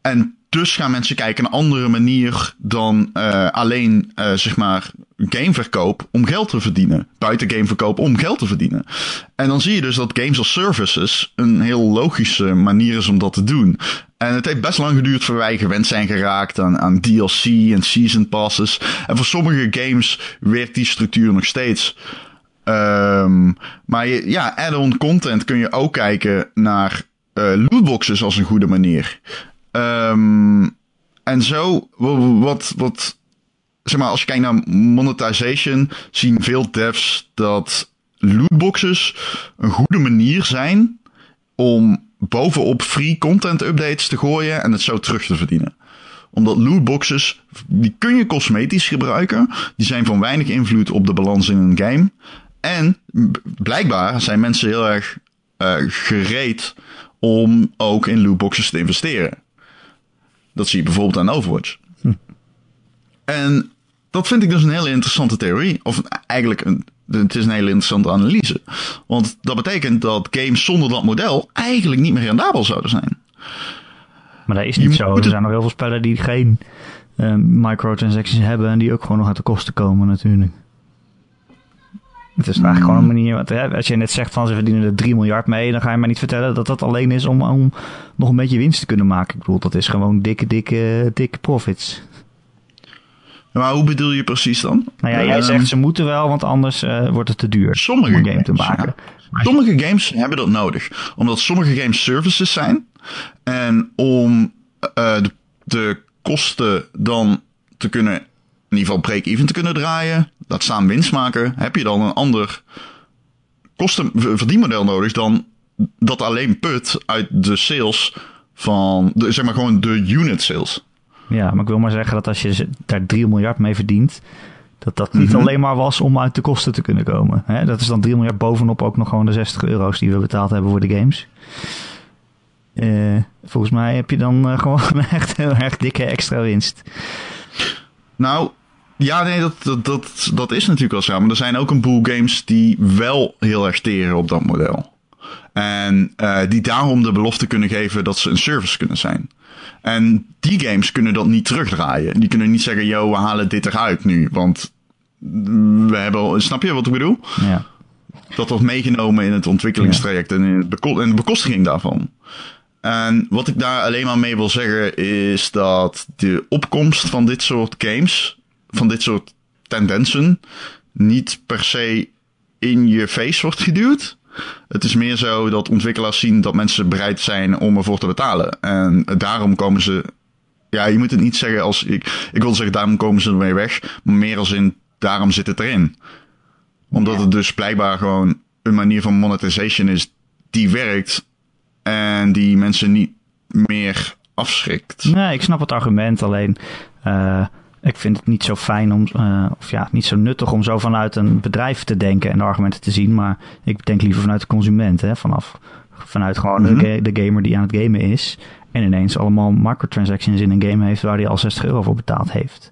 En dus gaan mensen kijken naar een andere manier dan eh, alleen eh, zeg maar gameverkoop om geld te verdienen. Buiten gameverkoop om geld te verdienen. En dan zie je dus dat games als services een heel logische manier is om dat te doen. En het heeft best lang geduurd voor wij gewend zijn geraakt aan, aan DLC en season passes. En voor sommige games werkt die structuur nog steeds. Ehm, maar ja, add-on content kun je ook kijken naar eh, lootboxes als een goede manier. Ehm, en zo, wa- wat, wat, zeg maar, als je kijkt naar monetization, zien veel devs dat lootboxes een goede manier zijn om bovenop free content updates te gooien en het zo terug te verdienen omdat lootboxes, die kun je cosmetisch gebruiken. Die zijn van weinig invloed op de balans in een game. En blijkbaar zijn mensen heel erg eh, gereed om ook in lootboxes te investeren. Dat zie je bijvoorbeeld aan Overwatch. En dat vind ik dus een hele interessante theorie. Of eigenlijk een, het is een hele interessante analyse. Want dat betekent dat games zonder dat model eigenlijk niet meer rendabel zouden zijn. Maar dat is niet zo. het- Er zijn nog heel veel spellen die geen eh, microtransactions hebben en die ook gewoon nog uit de kosten komen natuurlijk. Het is eigenlijk gewoon een manier, want, hè, als je net zegt van ze verdienen er 3 miljard mee, dan ga je mij niet vertellen dat dat alleen is om, om nog een beetje winst te kunnen maken. Ik bedoel, dat is gewoon dikke, dikke, dikke profits. Maar hoe bedoel je precies dan? Nou ja, jij Ehm, zegt ze moeten wel, want anders eh, wordt het te duur Sommige om een game te games, maken. Sommige games hebben dat nodig. Omdat sommige games services zijn. En om eh, de, de kosten dan te kunnen, in ieder geval break-even te kunnen draaien, laat staan winst maken, heb je dan een ander kostenverdienmodel nodig dan dat alleen put uit de sales van, de, zeg maar gewoon de unit sales. Ja, maar ik wil maar zeggen dat als je daar 3 miljard mee verdient, dat dat niet Mhm. alleen maar was om uit de kosten te kunnen komen. Hè? Dat is dan 3 miljard bovenop ook nog gewoon de 60 euro's die we betaald hebben voor de games. Eh, volgens mij heb je dan eh, gewoon echt heel erg dikke extra winst. Nou, ja, nee, dat, dat, dat, dat is natuurlijk wel zo. Maar er zijn ook een boel games die wel heel erg teren op dat model. En eh, die daarom de belofte kunnen geven dat ze een service kunnen zijn. En die games kunnen dat niet terugdraaien. Die kunnen niet zeggen, yo, we halen dit eruit nu. Want we hebben, al- snap je wat ik bedoel? Ja. Dat wordt meegenomen in het ontwikkelingstraject en in, de bekostiging daarvan. En wat ik daar alleen maar mee wil zeggen is dat de opkomst van dit soort games, van dit soort tendensen, niet per se in je face wordt geduwd. Het is meer zo dat ontwikkelaars zien dat mensen bereid zijn om ervoor te betalen. En daarom komen ze. Ja, je moet het niet zeggen als. Ik, ik wil zeggen, daarom komen ze ermee weg. Maar meer als in, daarom zit het erin. Omdat het dus blijkbaar gewoon een manier van monetization is die werkt. En die mensen niet meer afschrikt. Nee, ik snap het argument, alleen eh, ik vind het niet zo fijn om, eh, of ja, niet zo nuttig om zo vanuit een bedrijf te denken en de argumenten te zien, maar ik denk liever vanuit de consument, hè, vanaf, vanuit gewoon Mhm. de, ga- de gamer die aan het gamen is en ineens allemaal microtransactions in een game heeft waar hij al 60 euro voor betaald heeft.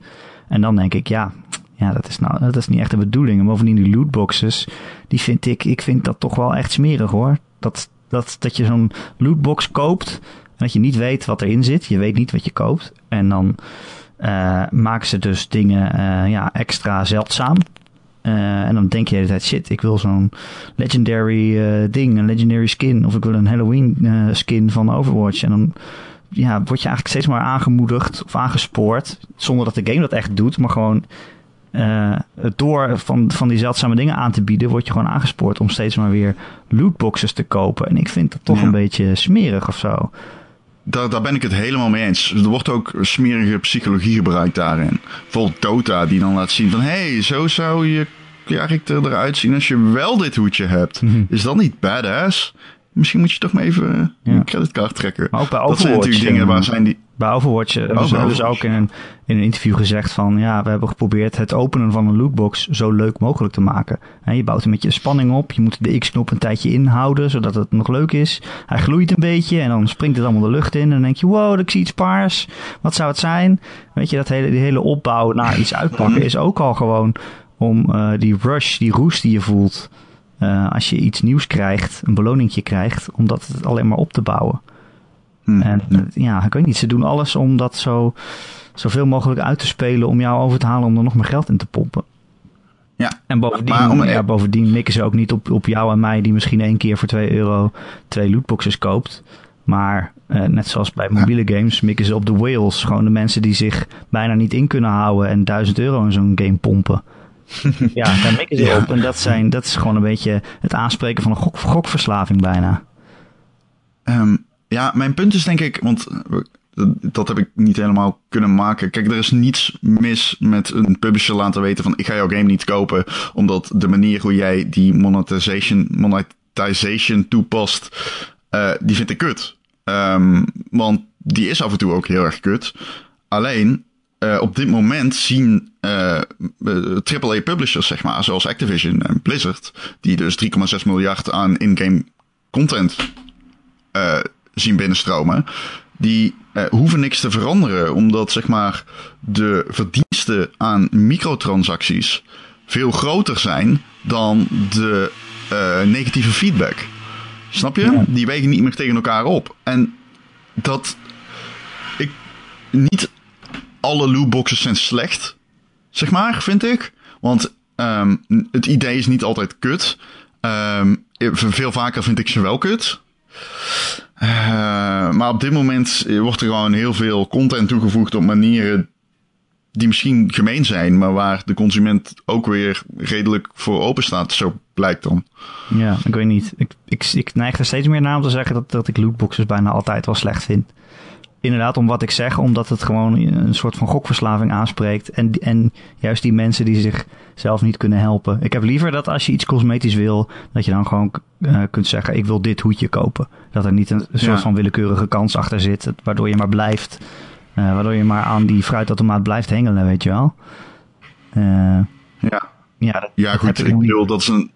En dan denk ik, ja, ja dat, is nou, dat is niet echt de bedoeling. En bovendien die lootboxes, die vind ik, ik vind dat toch wel echt smerig hoor. Dat, dat, dat je zo'n lootbox koopt en dat je niet weet wat erin zit. Je weet niet wat je koopt. En dan eh, maken ze dus dingen eh, ja, extra zeldzaam. Eh, en dan denk je de hele tijd, shit, ik wil zo'n legendary ding, een legendary skin. Of ik wil een Halloween skin van Overwatch. En dan ja, word je eigenlijk steeds maar aangemoedigd of aangespoord. Zonder dat de game dat echt doet, maar gewoon door van, van die zeldzame dingen aan te bieden, word je gewoon aangespoord om steeds maar weer lootboxes te kopen. En ik vind dat toch Ja. een beetje smerig of zo. Daar, daar ben ik het helemaal mee eens. Er wordt ook smerige psychologie gebruikt daarin. Bijvoorbeeld Dota, die dan laat zien van... hé, hey, zo zou je karakter eruit zien als je wel dit hoedje hebt. Mhm. Is dat niet badass? Misschien moet je toch maar even Ja. een creditcard trekken. Maar ook bij dat zijn natuurlijk dingen eh, waar zijn die... Bij Overwatch hebben hebben ze Overwatch. ook in een, in een interview gezegd van... ja, we hebben geprobeerd het openen van een lootbox zo leuk mogelijk te maken. En je bouwt een beetje spanning op. Je moet de X-knop een tijdje inhouden, zodat het nog leuk is. Hij gloeit een beetje en dan springt het allemaal de lucht in. En dan denk je, wow, ik zie iets paars. Wat zou het zijn? Weet je, dat hele, die hele opbouw naar iets uitpakken is ook al gewoon... om eh, die rush, die roest die je voelt... eh, als je iets nieuws krijgt, een beloningje krijgt... om dat alleen maar op te bouwen. Hm. En eh, ja, ik weet niet. Ze doen alles om dat zo, zoveel mogelijk uit te spelen. Om jou over te halen om er nog meer geld in te pompen. Ja. En bovendien, om- ja, bovendien mikken ze ook niet op, op jou en mij, die misschien één keer voor 2 euro twee lootboxes koopt. Maar eh, net zoals bij mobiele games mikken ze op de whales. Gewoon de mensen die zich bijna niet in kunnen houden en 1000 euro in zo'n game pompen. ja, daar mikken ze Ja. op. En dat, zijn, dat is gewoon een beetje het aanspreken van een gok, gokverslaving bijna. Ehm, ja, mijn punt is denk ik, want we- dat heb ik niet helemaal kunnen maken. Kijk, er is niets mis met een publisher laten weten van ik ga jouw game niet kopen, omdat de manier hoe jij die monetization, monetization toepast, eh, die vind ik kut. Ehm, want die is af en toe ook heel erg kut. Alleen, eh, op dit moment zien eh, eh, AAA publishers, zeg maar, zoals Activision en Blizzard, die dus 3,6 miljard aan in-game content eh, zien binnenstromen. Die eh, hoeven niks te veranderen, omdat zeg maar de verdiensten aan microtransacties veel groter zijn dan de eh, negatieve feedback. Snap je? Ja. Die wegen niet meer tegen elkaar op. En dat. Ik, niet alle lootboxes zijn slecht, zeg maar, vind ik. Want ehm, het idee is niet altijd kut. Ehm, veel vaker vind ik ze wel kut. Uh, maar op dit moment wordt er gewoon heel veel content toegevoegd op manieren die misschien gemeen zijn, maar waar de consument ook weer redelijk voor open staat. Zo blijkt dan. Ja, ik weet niet. Ik, ik, ik neig er steeds meer naar om te zeggen dat, dat ik lootboxes bijna altijd wel slecht vind. Inderdaad, om wat ik zeg, omdat het gewoon een soort van gokverslaving aanspreekt. En, en juist die mensen die zichzelf niet kunnen helpen. Ik heb liever dat als je iets cosmetisch wil, dat je dan gewoon uh, kunt zeggen: Ik wil dit hoedje kopen. Dat er niet een, soort van willekeurige kans achter zit, waardoor je maar blijft uh, waardoor je maar aan die fruitautomaat blijft hengelen, weet je wel. Uh, ja. Ja, dat, ja goed. Ik bedoel, dat is, een,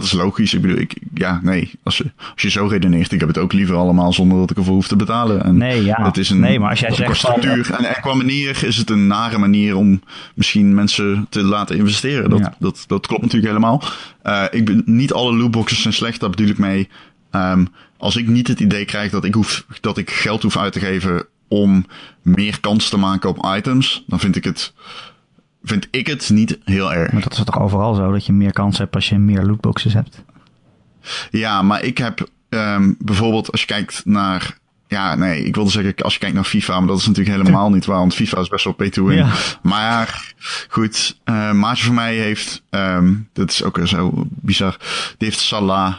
dat is logisch. Ik bedoel, ik, ja, nee. Als je, als je zo redeneert, ik heb het ook liever allemaal zonder dat ik ervoor hoef te betalen. En nee, ja. Het is een, nee, maar als jij zegt structuur. Van, en, en, qua manier is het een nare manier om misschien mensen te laten investeren. Dat, dat, dat klopt natuurlijk helemaal. Uh, ik ben, niet alle lootboxes zijn slecht, daar bedoel ik mee. Um, als ik niet het idee krijg dat ik, hoef, dat ik geld hoef uit te geven om meer kans te maken op items, dan vind ik het, vind ik het niet heel erg. Maar dat is toch overal zo, dat je meer kans hebt als je meer lootboxes hebt? Ja, maar ik heb um, bijvoorbeeld als je kijkt naar ja, nee, ik wilde zeggen als je kijkt naar FIFA, maar dat is natuurlijk helemaal niet waar, want FIFA is best wel pay to win. Ja. Maar goed, uh, maatje van mij heeft, um, dat is ook zo bizar, die heeft Salah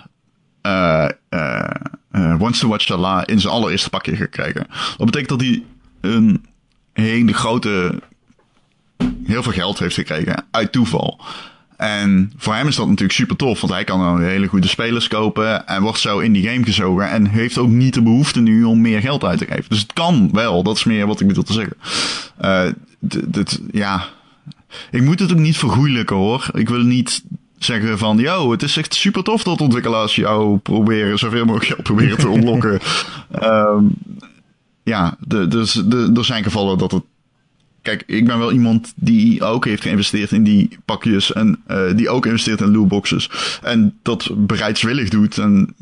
uh, Wants to Watch Salah in zijn allereerste pakje gekregen. Dat betekent dat hij een hele grote, heel veel geld heeft gekregen uit toeval. En voor hem is dat natuurlijk super tof, want hij kan dan hele goede spelers kopen en wordt zo in die game gezogen en heeft ook niet de behoefte nu om meer geld uit te geven. Dus het kan wel, dat is meer wat ik bedoel te zeggen. Uh, dit, ja, ik moet het ook niet vergoeilijken hoor. Ik wil niet zeggen van, yo, het is echt super tof dat ontwikkelaars jou proberen zoveel mogelijk geld proberen te ontlokken. um, ja, de, dus de, er zijn gevallen dat het. Kijk, ik ben wel iemand die ook heeft geïnvesteerd in die pakjes en uh, die ook investeert in lootboxes. En dat bereidswillig doet. En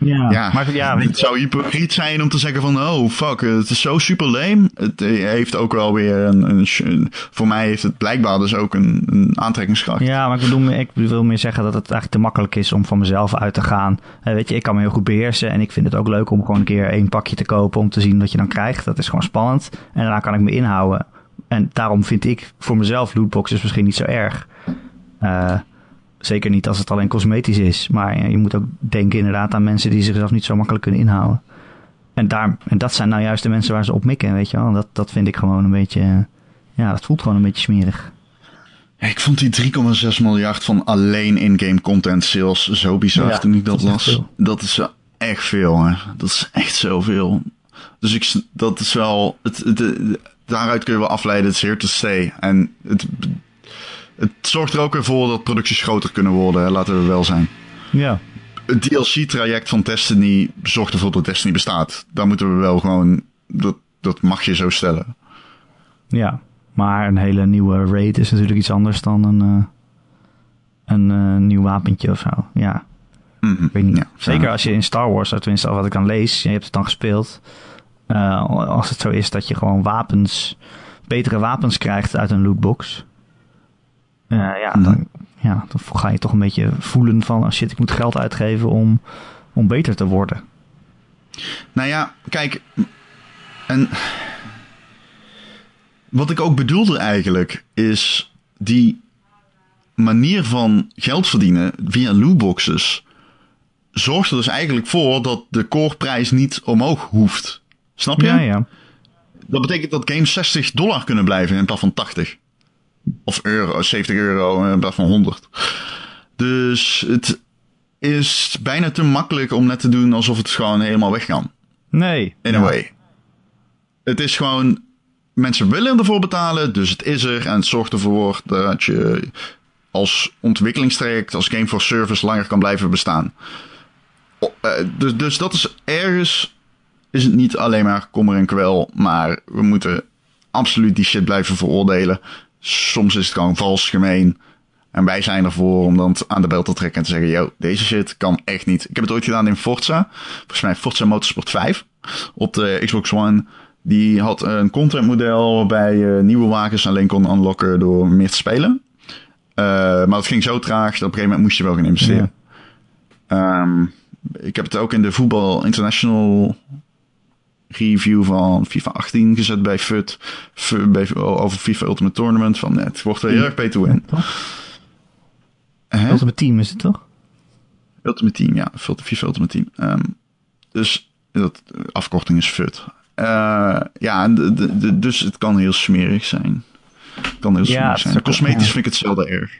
ja, ja, maar ja, het zou hypocriet zijn om te zeggen van, oh fuck, het is zo super lame. Het heeft ook wel weer een, een, voor mij heeft het blijkbaar dus ook een, een aantrekkingskracht. Ja, maar ik bedoel, ik wil meer zeggen dat het eigenlijk te makkelijk is om van mezelf uit te gaan. Uh, weet je, ik kan me heel goed beheersen en ik vind het ook leuk om gewoon een keer één pakje te kopen om te zien wat je dan krijgt. Dat is gewoon spannend. En daarna kan ik me inhouden. En daarom vind ik voor mezelf lootboxes misschien niet zo erg. Uh, Zeker niet als het alleen cosmetisch is. Maar je moet ook denken inderdaad aan mensen die zichzelf niet zo makkelijk kunnen inhouden. En, daar, en dat zijn nou juist de mensen waar ze op mikken, weet je wel. Dat, dat vind ik gewoon een beetje... Ja, dat voelt gewoon een beetje smerig. Ik vond die 3,6 miljard van alleen in-game content sales zo bizar toen ik dat, las. Dat is echt veel, hè. Dat is echt zoveel. Dus ik, dat is wel... Het, het, daaruit kun je wel afleiden, het is here to stay. En het het zorgt er ook weer voor dat producties groter kunnen worden, laten we wel zijn. Ja. Het DLC-traject van Destiny zorgt ervoor dat Destiny bestaat. Daar moeten we wel gewoon, dat, dat mag je zo stellen. Ja, maar een hele nieuwe raid is natuurlijk iets anders dan een, uh, een uh, nieuw wapentje of zo. Ja. Mm -hmm. weet niet. Ja, Zeker als je in Star Wars, tenminste wat ik dan lees, je hebt het dan gespeeld. Uh, als het zo is dat je gewoon wapens, betere wapens krijgt uit een lootbox. Uh, ja, mhm. dan, ja, dan ga je toch een beetje voelen van... Oh shit, ik moet geld uitgeven om, om beter te worden. Nou ja, kijk... En wat ik ook bedoelde eigenlijk is die manier van geld verdienen via lootboxes zorgt er dus eigenlijk voor dat de coreprijs niet omhoog hoeft. Snap je? Ja, ja. Dat betekent dat games 60 dollar kunnen blijven in plaats van 80. Of euro, 70 euro in plaats van 100. Dus het is bijna te makkelijk om net te doen alsof het gewoon helemaal weg kan. Nee. In a way. Het is gewoon, mensen willen ervoor betalen, dus het is er. En het zorgt ervoor dat je als ontwikkelingstraject, als game for service langer kan blijven bestaan. Eh, dus, dus dat is ergens, is het niet alleen maar kommer en kwel, maar we moeten absoluut die shit blijven veroordelen soms is het gewoon vals, gemeen. En wij zijn ervoor om dan aan de bel te trekken en te zeggen: Yo, deze shit kan echt niet. Ik heb het ooit gedaan in Forza. Volgens mij Forza Motorsport 5 op de Xbox One. Die had een contentmodel waarbij je nieuwe wagens alleen kon unlocken door meer te spelen. Eh, maar het ging zo traag dat op een gegeven moment moest je wel gaan investeren. Ehm, ik heb het ook in de Voetbal International review van FIFA 18 gezet bij FUT. Bij, over FIFA Ultimate Tournament. Van, nee, het wordt wel heel erg pay to win. Ultimate Team is het toch? Ultimate Team, ja. FIFA Ultimate Team. Ehm, dus dat, afkorting is FUT. Eh, ja, en de, de, de- dus het kan heel smerig zijn. Het kan heel Ja, smerig het zijn. Cosmetisch ja. vind ik hetzelfde erg.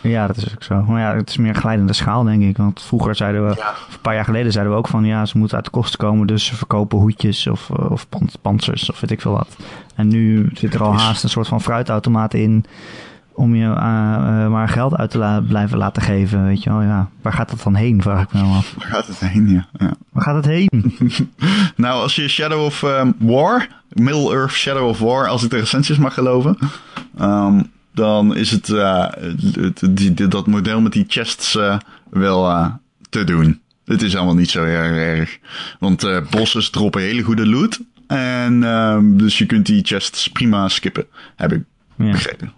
Ja, dat is ook zo. Maar ja, het is meer glijdende schaal, denk ik. Want vroeger zeiden we, een paar jaar geleden zeiden we ook van... ja, ze moeten uit de kosten komen, dus ze verkopen hoedjes of, eh, of pan- panzers of weet ik veel wat. En nu zit er al haast een soort van fruitautomaat in... om je eh, eh, maar geld uit te la- blijven laten geven, weet je wel. Ja, waar gaat dat dan heen, vraag ik me dan af. Waar gaat het heen, ja. ja. Waar gaat het heen? Nou, als je Shadow of ehm, War, Middle-earth Shadow of War, als ik de recensies mag geloven, ehm, dan is het, eh, het- die, die- dat model met die chests eh, wel eh, te doen. Het is allemaal niet zo erg erg. Want bosses droppen hele goede loot. En ehm, dus je kunt die chests prima skippen, heb ik Ja. begrepen.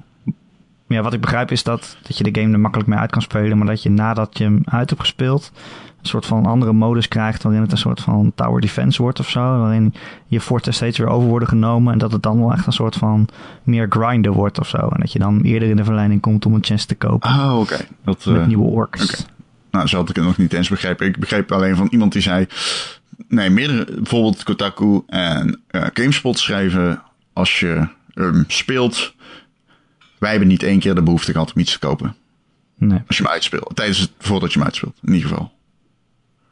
Ja, wat ik begrijp is dat, dat je de game er makkelijk mee uit kan spelen, maar dat je nadat je hem uit hebt gespeeld, een soort van andere modus krijgt waarin het een soort van tower defense wordt of zo, waarin je forten steeds weer over worden genomen en dat het dan wel echt een soort van meer grinder wordt of zo. En dat je dan eerder in de verleiding komt om een chest te kopen Oh, oké. Dat, met eh, nieuwe orks. Nou, zo had ik het nog niet eens begrepen. Ik begreep alleen van iemand die zei... Nee, meerdere, bijvoorbeeld Kotaku en eh, GameSpot schrijven... Als je hem speelt... Wij hebben niet één keer de behoefte gehad om iets te kopen. Nee, Als je hem uitspeelt. Tijdens het, voordat je hem uitspeelt, in ieder geval.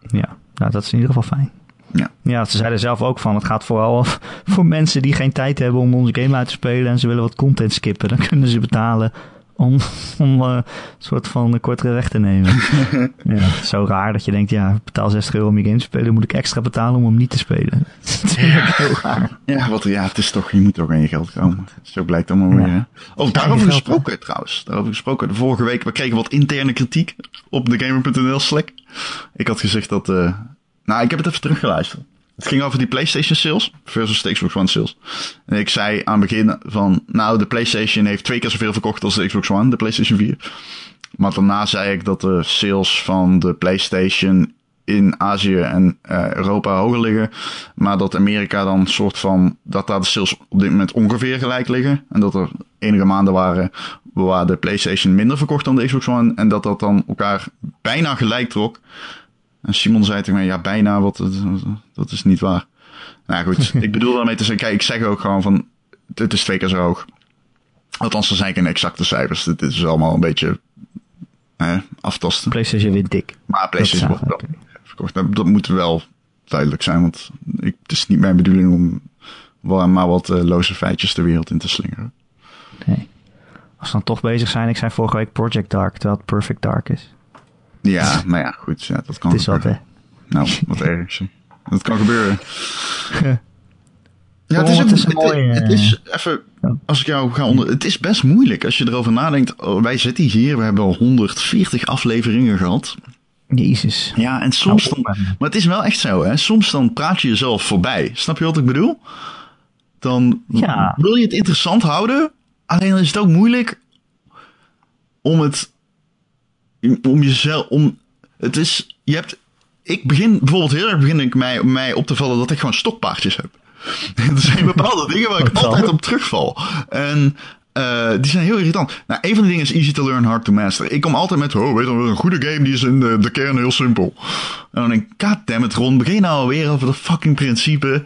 ja, nou dat is in ieder geval fijn. Ja. Ja, ze zeiden zelf ook van, het gaat vooral voor mensen die geen tijd hebben om onze game uit te spelen en ze willen wat content skippen. Dan kunnen ze betalen om, om eh, een soort van kortere weg te nemen. ja, zo raar dat je denkt, ja, betaal 60 euro om je game te spelen, moet ik extra betalen om hem niet te spelen. Dat is natuurlijk heel raar. Ja, wat, ja, het is toch, je moet toch aan je geld komen. Zo blijkt allemaal Ja. weer. Oh, daarover gesproken trouwens. Daarover gesproken. De vorige week, we kregen wat interne kritiek op de Gamer.nl Slack. Ik had gezegd dat, eh nou, ik heb het even teruggeluisterd. Het ging over die PlayStation sales versus de Xbox One sales. En ik zei aan het begin van, nou, de PlayStation heeft twee keer zoveel verkocht als de Xbox One, de PlayStation 4. Maar daarna zei ik dat de sales van de PlayStation in Azië en eh, Europa hoger liggen. Maar dat Amerika dan soort van, dat daar de sales op dit moment ongeveer gelijk liggen. En dat er enige maanden waren waar de PlayStation minder verkocht dan de Xbox One. En dat dat dan elkaar bijna gelijk trok. En Simon zei tegen mij, ja bijna, wat, dat is niet waar. Nou goed, ik bedoel daarmee te zeggen, kijk, ik zeg ook gewoon van, het is twee keer zo hoog. Althans, er zijn geen exacte cijfers. Dit is allemaal een beetje hè, aftasten. PlayStation wint dik. Maar PlayStation Dat wordt wel verkocht. Dat, dat moet wel duidelijk zijn, want ik, het is niet mijn bedoeling om wel maar wat eh, loze feitjes de wereld in te slingeren. Nee. Als we dan toch bezig zijn, ik zei vorige week Project Dark, terwijl het Perfect Dark is. Ja, maar ja, goed, ja, dat kan Het is wat, hè. gebeuren. Nou, wat erg. hè. Dat kan gebeuren. Ja, het is, ook, het is een mooie, het is even, Ja. als ik jou ga onder, het is best moeilijk als je erover nadenkt. Oh, wij zitten hier, we hebben al 140 afleveringen gehad. Jezus. Ja, en soms Nou, dan, maar het is wel echt zo, hè. Soms dan praat je jezelf voorbij. Snap je wat ik bedoel? Dan Ja. wil je het interessant houden, alleen dan is het ook moeilijk om het, om jezelf, om, het is, je hebt, ik begin, bijvoorbeeld heel erg begin ik mij, mij op te vallen dat ik gewoon stokpaardjes heb. er zijn bepaalde dingen waar ik Wat dan? altijd op terugval. En eh, die zijn heel irritant. Nou, een van de dingen is easy to learn, hard to master. Ik kom altijd met, oh, weet je, een goede game die is in de, de kern heel simpel. En dan denk ik, goddammit Ron, begin nou alweer over dat fucking principe.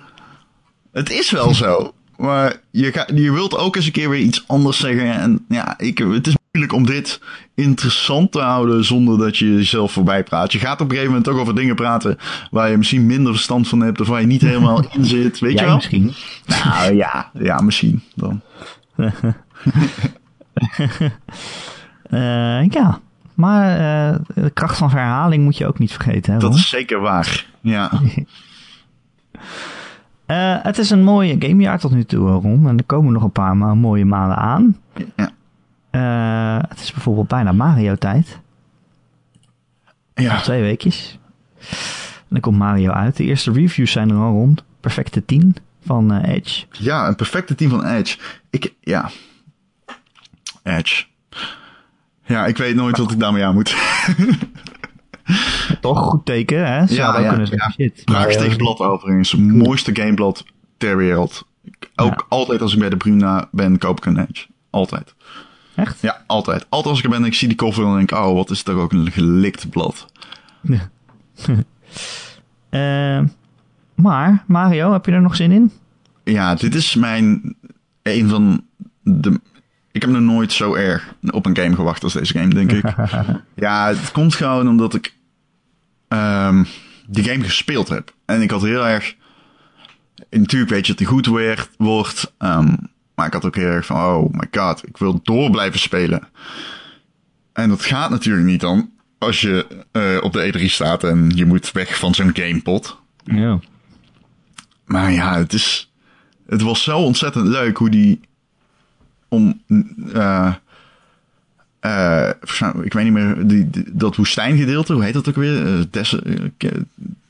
Het is wel zo. Maar je, ga, je wilt ook eens een keer weer iets anders zeggen. En ja, ik, het is moeilijk om dit interessant te houden zonder dat je jezelf voorbij praat. Je gaat op een gegeven moment toch over dingen praten waar je misschien minder verstand van hebt of waar je niet helemaal in zit. Weet je wel? misschien. Nou ja, ja, misschien dan. Eh, ja, maar eh, de kracht van herhaling moet je ook niet vergeten. Hè, Dat is zeker waar. Ja. Eh, het is een mooie gamejaar tot nu toe, Ron. En er komen nog een paar mooie maanden aan. Ja. Eh, het is bijvoorbeeld bijna Mario-tijd. Ja. Twee weekjes. En dan komt Mario uit. De eerste reviews zijn er al rond. Perfecte 10 van eh, Edge. ja, een perfecte team van Edge. Ik, ja. Edge. Ja, ik weet nooit wat ik daarmee aan moet. Toch goed teken, hè? Ze Ja, ja, kunnen zeggen, shit. Tegenblad overigens. Het mooiste gameblad ter wereld. Ook Ja. altijd als ik bij de Bruna ben, koop ik een Edge. Altijd. Echt? Ja, altijd. Altijd als ik er ben en ik zie die cover en denk oh, wat is toch ook een gelikt blad. Eh, maar, Mario, heb je er nog zin in? Ja, dit is mijn... Een van de... Ik heb nog nooit zo erg op een game gewacht als deze game, denk ik. ja, het komt gewoon omdat ik ehm, die game gespeeld heb. En ik had heel erg... Natuurlijk weet je dat die goed werd, wordt. ehm, maar ik had ook heel erg van, oh my god, ik wil door blijven spelen. En dat gaat natuurlijk niet dan als je eh, op de E3 staat en je moet weg van zo'n gamepot. Ja. Maar ja, het is. Het was zo ontzettend leuk hoe die. Om. eh mij- ik weet niet meer. Die, die- dat woestijngedeelte, hoe heet dat ook weer? Eh, eh,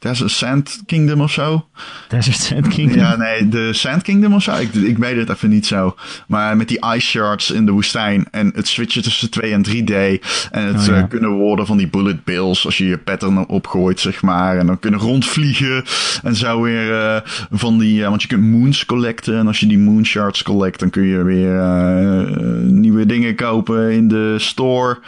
Desert Sand Kingdom of zo? Desert Sand Kingdom. Ja, nee, de Sand Kingdom of zo. Ik, ik weet het even niet zo. Maar met die ice shards in de woestijn. En het switchen tussen 2 en 3D. En het Oh, ja. eh, kunnen worden van die bullet bills. Als je je pattern opgooit, zeg maar. En dan kunnen rondvliegen. En zo weer eh, van die... eh, want je kunt moons collecten. En als je die moon shards collect, dan kun je weer nieuwe dingen kopen in de store.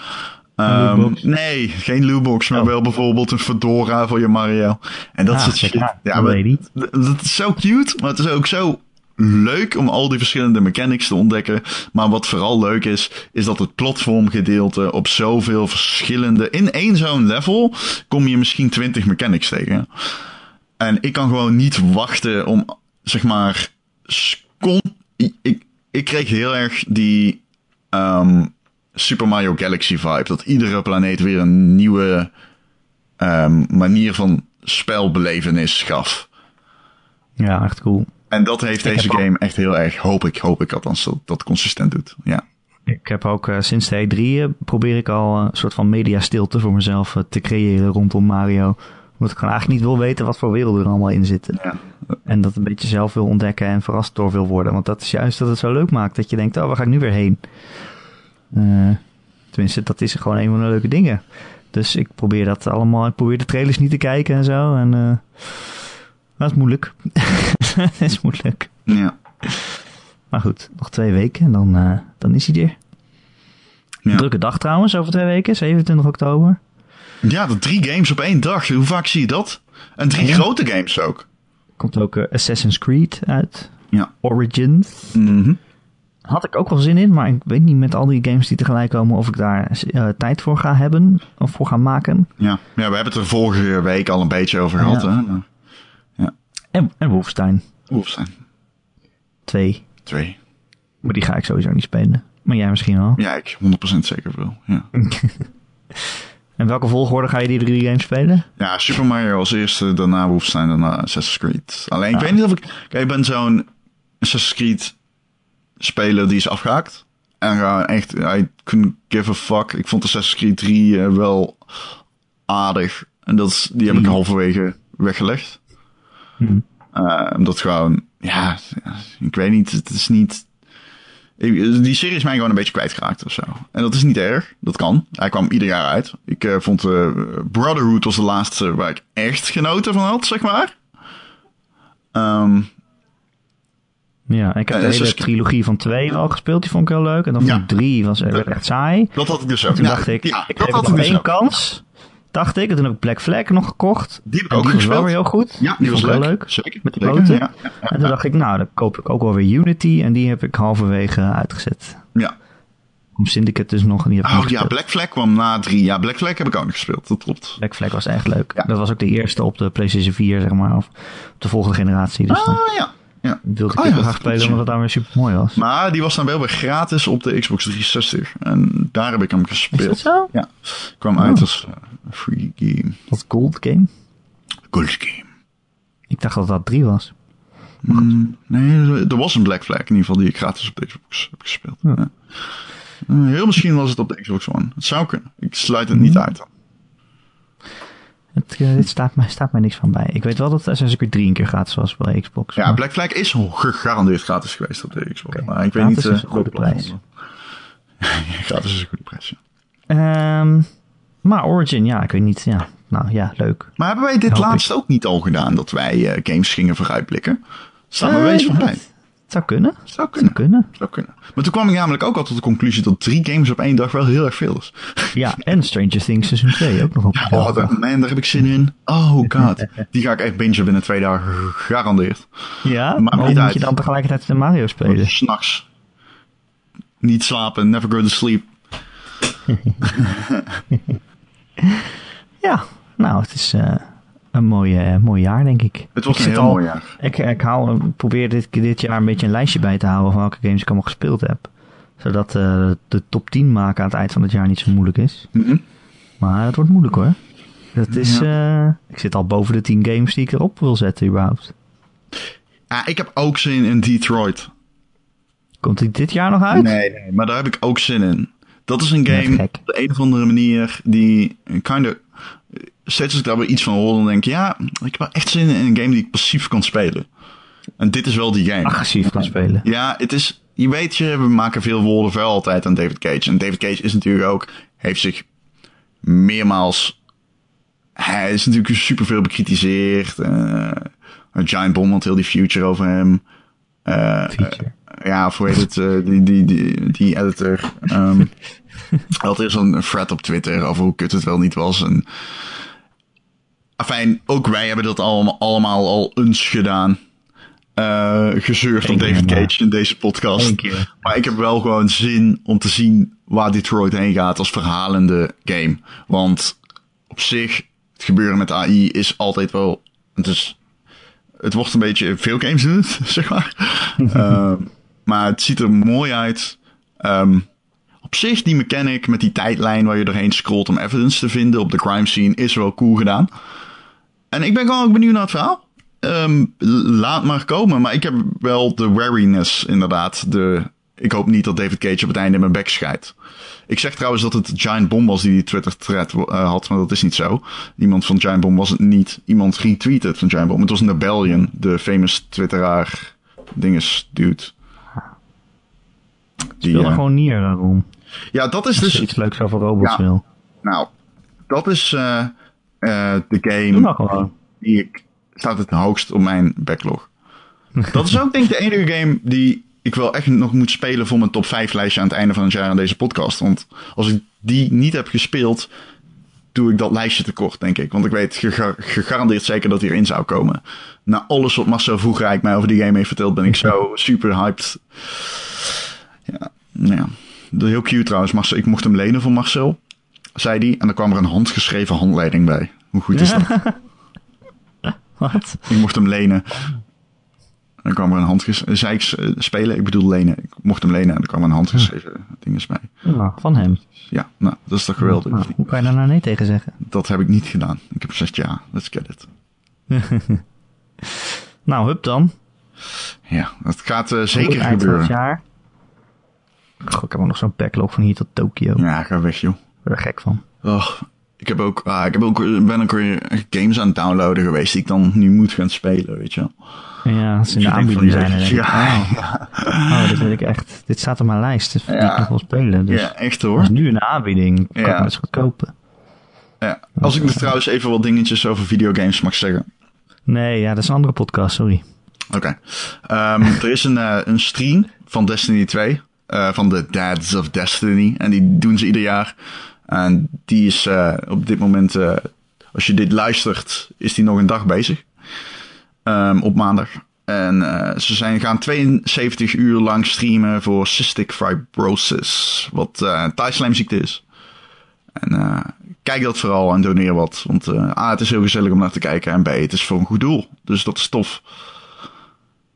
Ehm, nee, geen lootbox, maar Oh. wel bijvoorbeeld een fedora voor je Mario. En dat Ah, soort shit. Ja, dat maar, Dat is zo cute, maar het is ook zo leuk om al die verschillende mechanics te ontdekken. Maar wat vooral leuk is, is dat het platformgedeelte op zoveel verschillende... In één zo'n level kom je misschien 20 mechanics tegen. En ik kan gewoon niet wachten om, zeg maar... ik, ik kreeg heel erg die ehm, Super Mario Galaxy vibe. Dat iedere planeet weer een nieuwe ehm, manier van spelbelevenis gaf. Ja, echt cool. En dat heeft Ik deze game echt heel erg, hoop ik, hoop ik althans, dat dat consistent doet. Ja. Ik heb ook eh, sinds de E3 eh, probeer ik al eh, een soort van media stilte voor mezelf te creëren rondom Mario. Omdat ik gewoon eigenlijk niet wil weten wat voor werelden er allemaal in zitten. Ja. En dat een beetje zelf wil ontdekken en verrast door wil worden. Want dat is juist dat het zo leuk maakt. Dat je denkt, oh, waar ga ik nu weer heen? Eh, tenminste, dat is gewoon een van de leuke dingen. Dus ik probeer dat allemaal. Ik probeer de trailers niet te kijken en zo. En eh, dat is moeilijk. dat is moeilijk. Ja. Maar goed, nog twee weken en dan, eh, dan is hij er. Ja. Drukke dag trouwens, over twee weken, 27 oktober. ja, dat drie games op één dag. Hoe vaak zie je dat? En drie Ja. grote games ook. Komt ook Assassin's Creed uit. Ja. Origins. Mhm. Had ik ook wel zin in, maar ik weet niet met al die games die tegelijk komen of ik daar eh, tijd voor ga hebben of voor ga maken. Ja. ja, we hebben het er vorige week al een beetje over gehad. Ja. Hè? Nou, En, en Wolfenstein Wolfenstein 2. 2. Maar die ga ik sowieso niet spelen. Maar jij misschien wel. Ja, ik 100% zeker wel. Ja. En welke volgorde ga je die drie games spelen? ja, Super Mario als eerste, daarna Wolfenstein, daarna Assassin's Creed. Alleen, ik Ah. weet niet of ik... Kijk, ik ben zo'n Assassin's Creed speler die is afgehaakt. En gewoon echt, I couldn't give a fuck. Ik vond Assassin's Creed 3 eh, wel aardig. En dat is, die heb ik Hmm. halverwege weggelegd. Eh, omdat gewoon, ja, ik weet niet, het is niet... ik- die serie is mij gewoon een beetje kwijtgeraakt of zo. En dat is niet erg, dat kan. Hij kwam ieder jaar uit. Ik eh, vond Brotherhood was de laatste waar ik echt genoten van had, zeg maar. Ehm, Ja, ik heb Eh, de hele Assassin's- trilogie van 2 wel gespeeld. Die vond ik heel leuk. En dan ik 3 was werd echt saai. dat had ik dus ook. Toen dacht ik, ik ik nog dus één kans. Dacht ik. En toen heb ik Black Flag nog gekocht. Die heb ik En ook die was wel weer heel goed. Ja, die was vond ik leuk. wel leuk. Zeker. Met die Zeker, boten. Ja, ja, ja, En toen dacht ik, nou, dan koop ik ook wel weer Unity. En die heb ik halverwege uitgezet. ja. Om Syndicate dus nog niet heb ik Oh niet ja, gespeeld. Black Flag kwam na drie. Ja, Black Flag heb ik ook nog gespeeld. Dat klopt. Black Flag was echt leuk. Ja. Dat was ook de eerste op de PlayStation 4, zeg maar. Of op de volgende generatie. Dus Ah ja. Wilde ik Oh die ja, spelen, omdat het weer super mooi was. Maar die was dan wel weer gratis op de Xbox 360. En daar heb ik hem Is gespeeld. dat zo? Ja, kwam uit als eh, free game. Dat Gold Game? Good game. Ik dacht dat dat 3 was. Mm, nee, er was een Black Flag in ieder geval die ik gratis op de Xbox heb gespeeld. Ja. Ja. Eh, Heel misschien was het op de Xbox One. Het zou kunnen. Ik sluit het niet Mhm. uit. dan. Het, eh, dit staat mij, staat mij niks van bij. Ik weet wel dat Assassin's Creed 3 een keer gratis was bij Xbox. Ja, maar- Black Flag is gegarandeerd gratis geweest op de Xbox. Maar ik weet Gratis niet... is eh, een goede welke prijs. gratis is een goede prijs, ja. Ehm, maar Origin, ja, ik weet niet. Ja, nou ja, leuk. Maar hebben wij dit Hoop laatst ook niet al gedaan, dat wij eh, games gingen vooruitblikken? Staan we Eh, wees van bij. Niet. Het zou kunnen. Zou Zou kunnen. kunnen. Zou kunnen. Maar toen kwam ik namelijk ook al tot de conclusie dat drie games op één dag wel heel erg veel is. Ja, en Stranger Things seizoen 2 ook nog op. Oh, daar, man, daar heb ik zin in. Oh god. Die ga ik echt bingen binnen twee dagen, gegarandeerd. ja, maar niet moet uit. je dan tegelijkertijd de Mario spelen? S'nachts. Niet slapen, never go to sleep. Ja, nou, het is eh, een mooi, eh, mooi jaar, denk ik. Het was ik een heel al- mooi jaar. Ik, ik hou, ik probeer dit, dit jaar een beetje een lijstje bij te houden van welke games ik allemaal gespeeld heb. Zodat eh, de top 10 maken aan het eind van het jaar niet zo moeilijk is. Mhm. Maar het wordt moeilijk hoor. Dat is, eh, ik zit al boven de 10 games die ik erop wil zetten überhaupt. Ja, ik heb ook zin in Detroit. Komt die dit jaar nog uit? Nee, nee, maar daar heb ik ook zin in. Dat is een game op de een of andere manier die kind of... Steeds als ik daar weer iets van hoor, dan denk ik... Ja, ik heb wel echt zin in een game die ik passief kan spelen. En dit is wel die game. Agressief kan spelen. Ja, het is... Je weet je, we maken veel woorden vuil altijd aan David Cage. En David Cage is natuurlijk ook... Heeft zich meermaals... Hij is natuurlijk superveel bekritiseerd. eh Giant Bomb had heel die future over hem. Eh, Feature. Ja, of hoe heet het, eh, die, die, die, die editor. hij had eerst een thread op Twitter over hoe kut het wel niet was. En, afijn, ook wij hebben dat allemaal, allemaal al eens gedaan. Eh gezeurd op David keer, maar. Cage in deze podcast. Maar ik heb wel gewoon zin om te zien waar Detroit heen gaat als verhalende game. Want op zich, het gebeuren met AI is altijd wel... Het, is, het wordt een beetje... Veel games doen het, zeg maar. Ehm, maar het ziet er mooi uit. Ehm, op zich, die mechanic met die tijdlijn waar je doorheen scrolt om evidence te vinden op de crime scene is wel cool gedaan. En ik ben gewoon ook benieuwd naar het verhaal. Ehm, laat maar komen, maar ik heb wel de wariness inderdaad. De, ik hoop niet dat David Cage op het einde in mijn bek scheidt. Ik zeg trouwens dat het Giant Bomb was die die Twitter thread eh, had, maar dat is niet zo. Iemand van Giant Bomb was het niet. Iemand retweette het van Giant Bomb. Het was Nabellion, de famous twitteraar dinges dude. Die, Speel dan eh, gewoon Nier daarom. ja, dat is Als dus iets leuks over robots Ja. wil. Nou, dat is eh, eh, de game die ik staat het hoogst op mijn backlog. Dat is ook denk ik de enige game die ik wel echt nog moet spelen voor mijn top 5 lijstje aan het einde van het jaar aan deze podcast. Want als ik die niet heb gespeeld, doe ik dat lijstje tekort, denk ik. Want ik weet gega- gegarandeerd zeker dat hij erin zou komen. Na alles wat Marcel Vroegrijk mij over die game heeft verteld, ben ik zo super hyped. Ja, nou ja. Heel cute trouwens. Marcel, ik mocht hem lenen van Marcel, zei hij. En dan kwam er een handgeschreven handleiding bij. Hoe goed is dat? Wat? Ik mocht hem lenen. En dan kwam er een handgeschreven... Zei ik eh, spelen? Ik bedoel lenen. Ik mocht hem lenen en er kwam een handgeschreven dinges bij. Nou, van hem. Ja, nou, dat is toch geweldig. Nou, hoe kan je daar nou nee tegen zeggen? Dat heb ik niet gedaan. Ik heb gezegd ja, let's get it. Nou, hup dan. Ja, dat gaat eh, zeker eind van het gebeuren. jaar. Goh, ik heb ook nog zo'n backlog van hier tot Tokio. Ik Ja, ga weg joh. ben er gek van. Oh, ik heb ook, ah, ik heb ook, ben ook weer games aan het downloaden geweest die ik dan nu moet gaan spelen, weet je wel. Ja, als ze in de aanbieding zijn. Denk ik, ja, oh, oh, dit wil ik echt. Dit staat op mijn lijst. Dus die Ja. ik nog wil spelen. Dus Ja, echt dat hoor. is nu de aanbieding. Kan Ja. ik het goed kopen. Ja. Als ik dus trouwens even wat dingetjes over videogames mag zeggen. Nee, ja, dat is een andere podcast, sorry. Oké. Ehm, er is een, eh, een stream van Destiny 2. Eh, van de Dads of Destiny. En die doen ze ieder jaar. En die is eh, op dit moment, eh, als je dit luistert, is die nog een dag bezig. Ehm, op maandag. En ze zijn, gaan 72 uur lang streamen voor cystic fibrosis. Wat uh, ziekte is. En kijk dat vooral en doneer wat. Want A, het is heel gezellig om naar te kijken. En B, het is voor een goed doel. Dus dat is tof.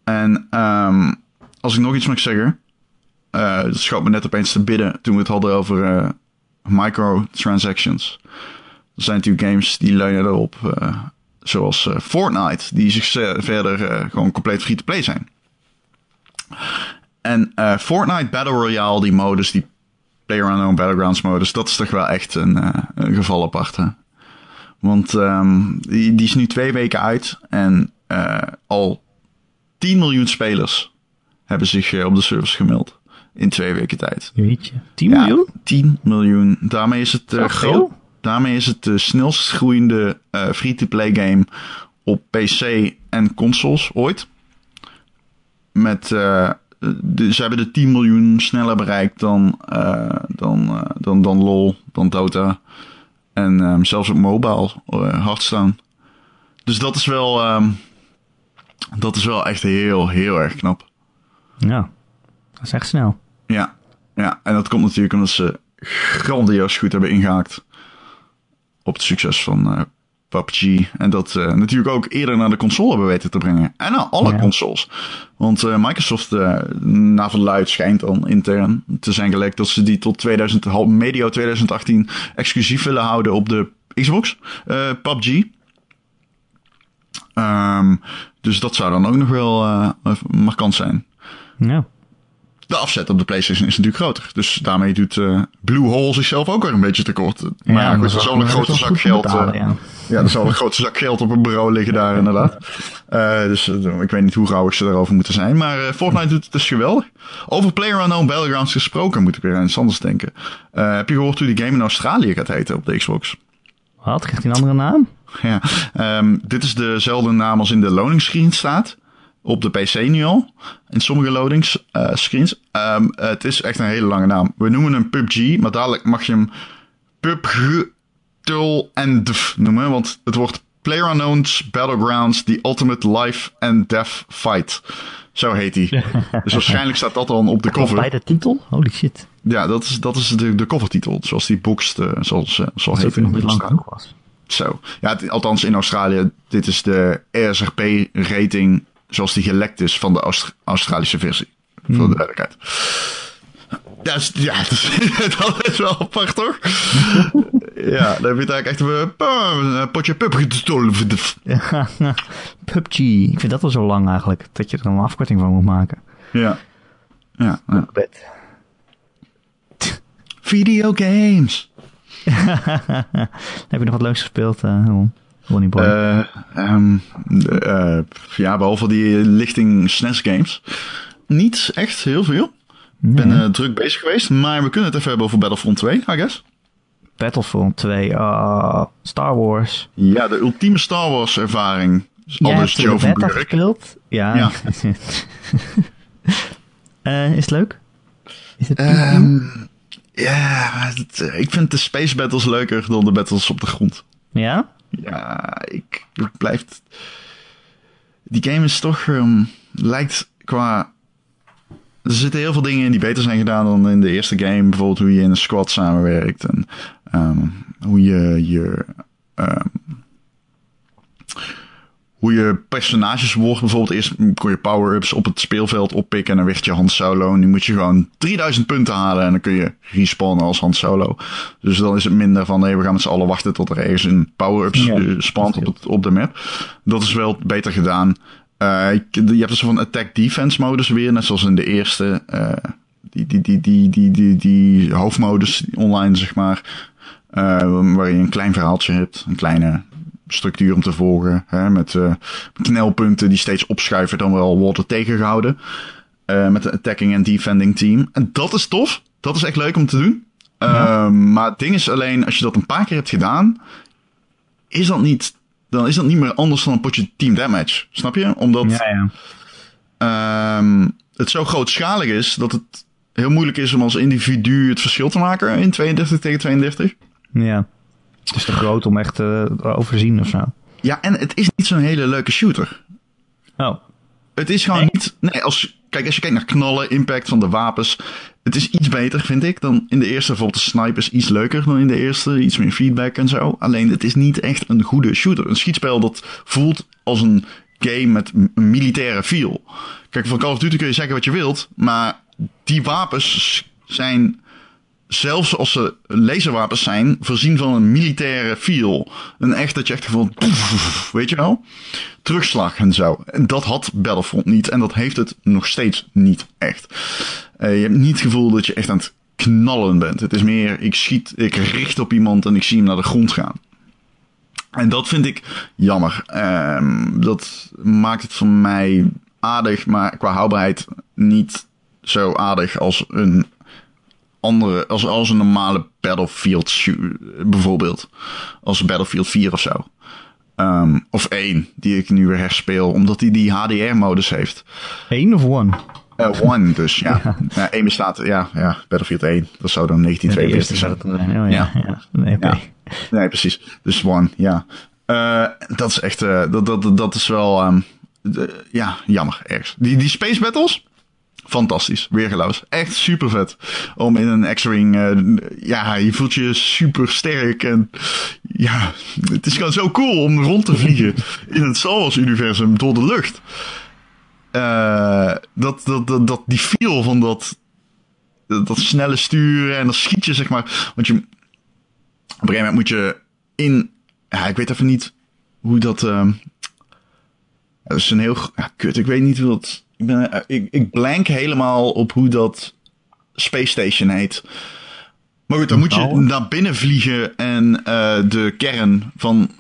En ehm, als ik nog iets mag zeggen. Schoot me net opeens te bidden toen we het hadden over eh, microtransactions. Er zijn natuurlijk games die leunen erop. eh, zoals Fortnite. Die zich verder gewoon compleet free-to-play zijn. En Fortnite Battle Royale, die modus, die PlayerUnknown Battlegrounds modus, dat is toch wel echt een, geval apart. Hè? Want ehm, die, die is nu twee weken uit en al 10 miljoen spelers hebben zich op de servers gemeld. In twee weken tijd. Weet je. 10 Ja, miljoen? 10 miljoen. Daarmee is het, eh, Zo groot, daarmee is het de snelst groeiende eh, free-to-play game op PC en consoles ooit. Met, eh, de, ze hebben de 10 miljoen sneller bereikt dan, eh, dan, eh, dan, dan LoL, dan Dota. En ehm, zelfs op mobile, eh, Hearthstone. Dus dat is wel, ehm, dat is wel echt heel, heel erg knap. Ja. Dat is echt snel. Ja, ja, en dat komt natuurlijk omdat ze grandioos goed hebben ingehaakt op het succes van eh, PUBG. En dat eh, natuurlijk ook eerder naar de console hebben weten te brengen. En naar alle Ja. consoles. Want eh, Microsoft, na verluid, schijnt dan intern te zijn gelekt dat ze die tot 2000, hal- medio 2018 exclusief willen houden op de Xbox, PUBG. Ehm, dus dat zou dan ook nog wel markant zijn. Ja. De afzet op de PlayStation is natuurlijk groter. Dus daarmee doet eh, Blue Hole zichzelf ook weer een beetje tekort. Maar ja, goed, er zal een grote zak geld. eh, ja. ja, er zal een grote zak geld op een bureau liggen daar inderdaad. Eh, dus ik weet niet hoe gauwig ze daarover moeten zijn. Maar Fortnite doet het dus geweldig. Over PlayerUnknown Battlegrounds gesproken moet ik weer aan iets anders denken. Heb je gehoord hoe die game in Australië gaat heten op de Xbox? Wat? Krijgt hij een andere naam? Ja, ehm, dit is dezelfde naam als in de loading screen staat. Op de PC nu al. In sommige loadings eh, screens. Ehm, het is echt een hele lange naam. We noemen hem PUBG, maar dadelijk mag je hem PUBG Tul and Df noemen. Want het wordt PlayerUnknown's Battlegrounds The Ultimate Life and Death Fight. Zo heet hij. dus waarschijnlijk staat dat dan op de cover. Bij de titel? Holy shit. Ja, dat is, dat is de, de covertitel. Zoals die boxed, eh, zoals, uh, Alsof heten. hij nog niet lang genoeg was. Zo. Ja, het- althans in Australië. Dit is de ESRP-rating zoals die gelekt is van de Aust- Australische versie. Voor de duidelijkheid. Ja, is- ja dat, is, dat is wel apart, toch? ja, dan heb je het eigenlijk echt een, eh, een potje pub gestolen. PUBG. Ik vind dat wel zo lang eigenlijk. Dat je er een afkorting van moet maken. Ja. Ja, ja. Bed. Videogames. Heb je nog wat leuks gespeeld, eh Ron? Boy? Eh, ehm, eh, ja, behalve die lichting SNES games. Niet echt heel veel. Ik ben eh, druk bezig geweest, maar we kunnen het even hebben over Battlefront 2, I guess. Battlefront 2. ah, Star Wars. Ja, de ultieme Star Wars ervaring. Jij Aldus hebt Joe de van beta? Ja. Ja. Is het leuk? Is het Ehm, ja, ik vind de space battles leuker dan de battles op de grond. ja? Ja, ik, ik blijf... Die game is toch... ehm, lijkt qua... Er zitten heel veel dingen in die beter zijn gedaan dan in de eerste game. Bijvoorbeeld hoe je in een squad samenwerkt. En ehm, hoe je je... ehm, hoe je personages wordt. Bijvoorbeeld eerst kon je power-ups op het speelveld oppikken. En dan werd je Han Solo. En nu moet je gewoon 3000 punten halen. En dan kun je respawnen als Han Solo. Dus dan is het minder van... Nee, we gaan met z'n allen wachten tot er ergens een power-ups Ja. eh, spant op, het, op de map. Dat is wel beter gedaan. Eh, je hebt dus van attack-defense modus weer. Net zoals in de eerste. eh, die, die, die, die, die, die, die hoofdmodus online, zeg maar. Eh, waar je een klein verhaaltje hebt. Een kleine structuur om te volgen. Hè, met eh, knelpunten die steeds opschuiven. Dan wel worden tegengehouden. Eh, met een attacking en defending team. En dat is tof. Dat is echt leuk om te doen. Ehm, maar het ding is alleen, als je dat een paar keer hebt gedaan, is dat niet, dan is dat niet meer anders dan een potje team damage. Snap je? Omdat Ja, ja. ehm, het zo grootschalig is dat het heel moeilijk is om als individu het verschil te maken in 32 tegen 32. Ja. Het is te groot om echt te overzien of zo. Ja, en het is niet zo'n hele leuke shooter. Oh. Het is gewoon Nee? niet. Nee, als, kijk, als je kijkt naar knallen, impact van de wapens. Het is iets beter, vind ik, dan in de eerste. Bijvoorbeeld de sniper is iets leuker dan in de eerste. Iets meer feedback en zo. Alleen het is niet echt een goede shooter. Een schietspel dat voelt als een game met een militaire feel. Kijk, van Call of Duty kun je zeggen wat je wilt. Maar die wapens zijn zelfs als ze laserwapens zijn, voorzien van een militaire feel. Een echt dat je echt van, weet je wel? Terugslag en zo. En dat had Battlefront niet en dat heeft het nog steeds niet echt. Eh, je hebt niet het gevoel dat je echt aan het knallen bent. Het is meer, ik schiet, ik richt op iemand en ik zie hem naar de grond gaan. En dat vind ik jammer. Ehm, dat maakt het voor mij aardig, maar qua houdbaarheid niet zo aardig als een andere, als, als een normale Battlefield bijvoorbeeld. Als Battlefield 4 of zo. Ehm, of 1, die ik nu weer herspeel, omdat hij die HDR-modus heeft. Eén of one? Uh, one, dus ja. ja. bestaat, ja, ja, Battlefield 1. Dat zou dan 1942 zijn. Oh, ja. Ja. Nee, ja. nee, precies. Dus one, ja. Uh, dat is echt, uh, dat, dat, dat is wel, um, de, ja, jammer ergens. Die, die Space Battles, fantastisch. Weergeloos. Echt super vet. Om in een X-Wing, uh, ja, je voelt je super sterk. En ja, het is gewoon zo cool om rond te vliegen in het Star Wars universum door de lucht. Uh, dat, dat, dat, dat, die feel van dat, dat snelle sturen en dan schiet je, zeg maar. Want je, op een gegeven moment moet je in, ja, ik weet even niet hoe dat, uh, dat is een heel, ja, kut, ik weet niet hoe dat, ik, ben, ik, ik blank helemaal op hoe dat Space Station heet. Maar goed, dan moet je naar binnen vliegen en uh, de kern van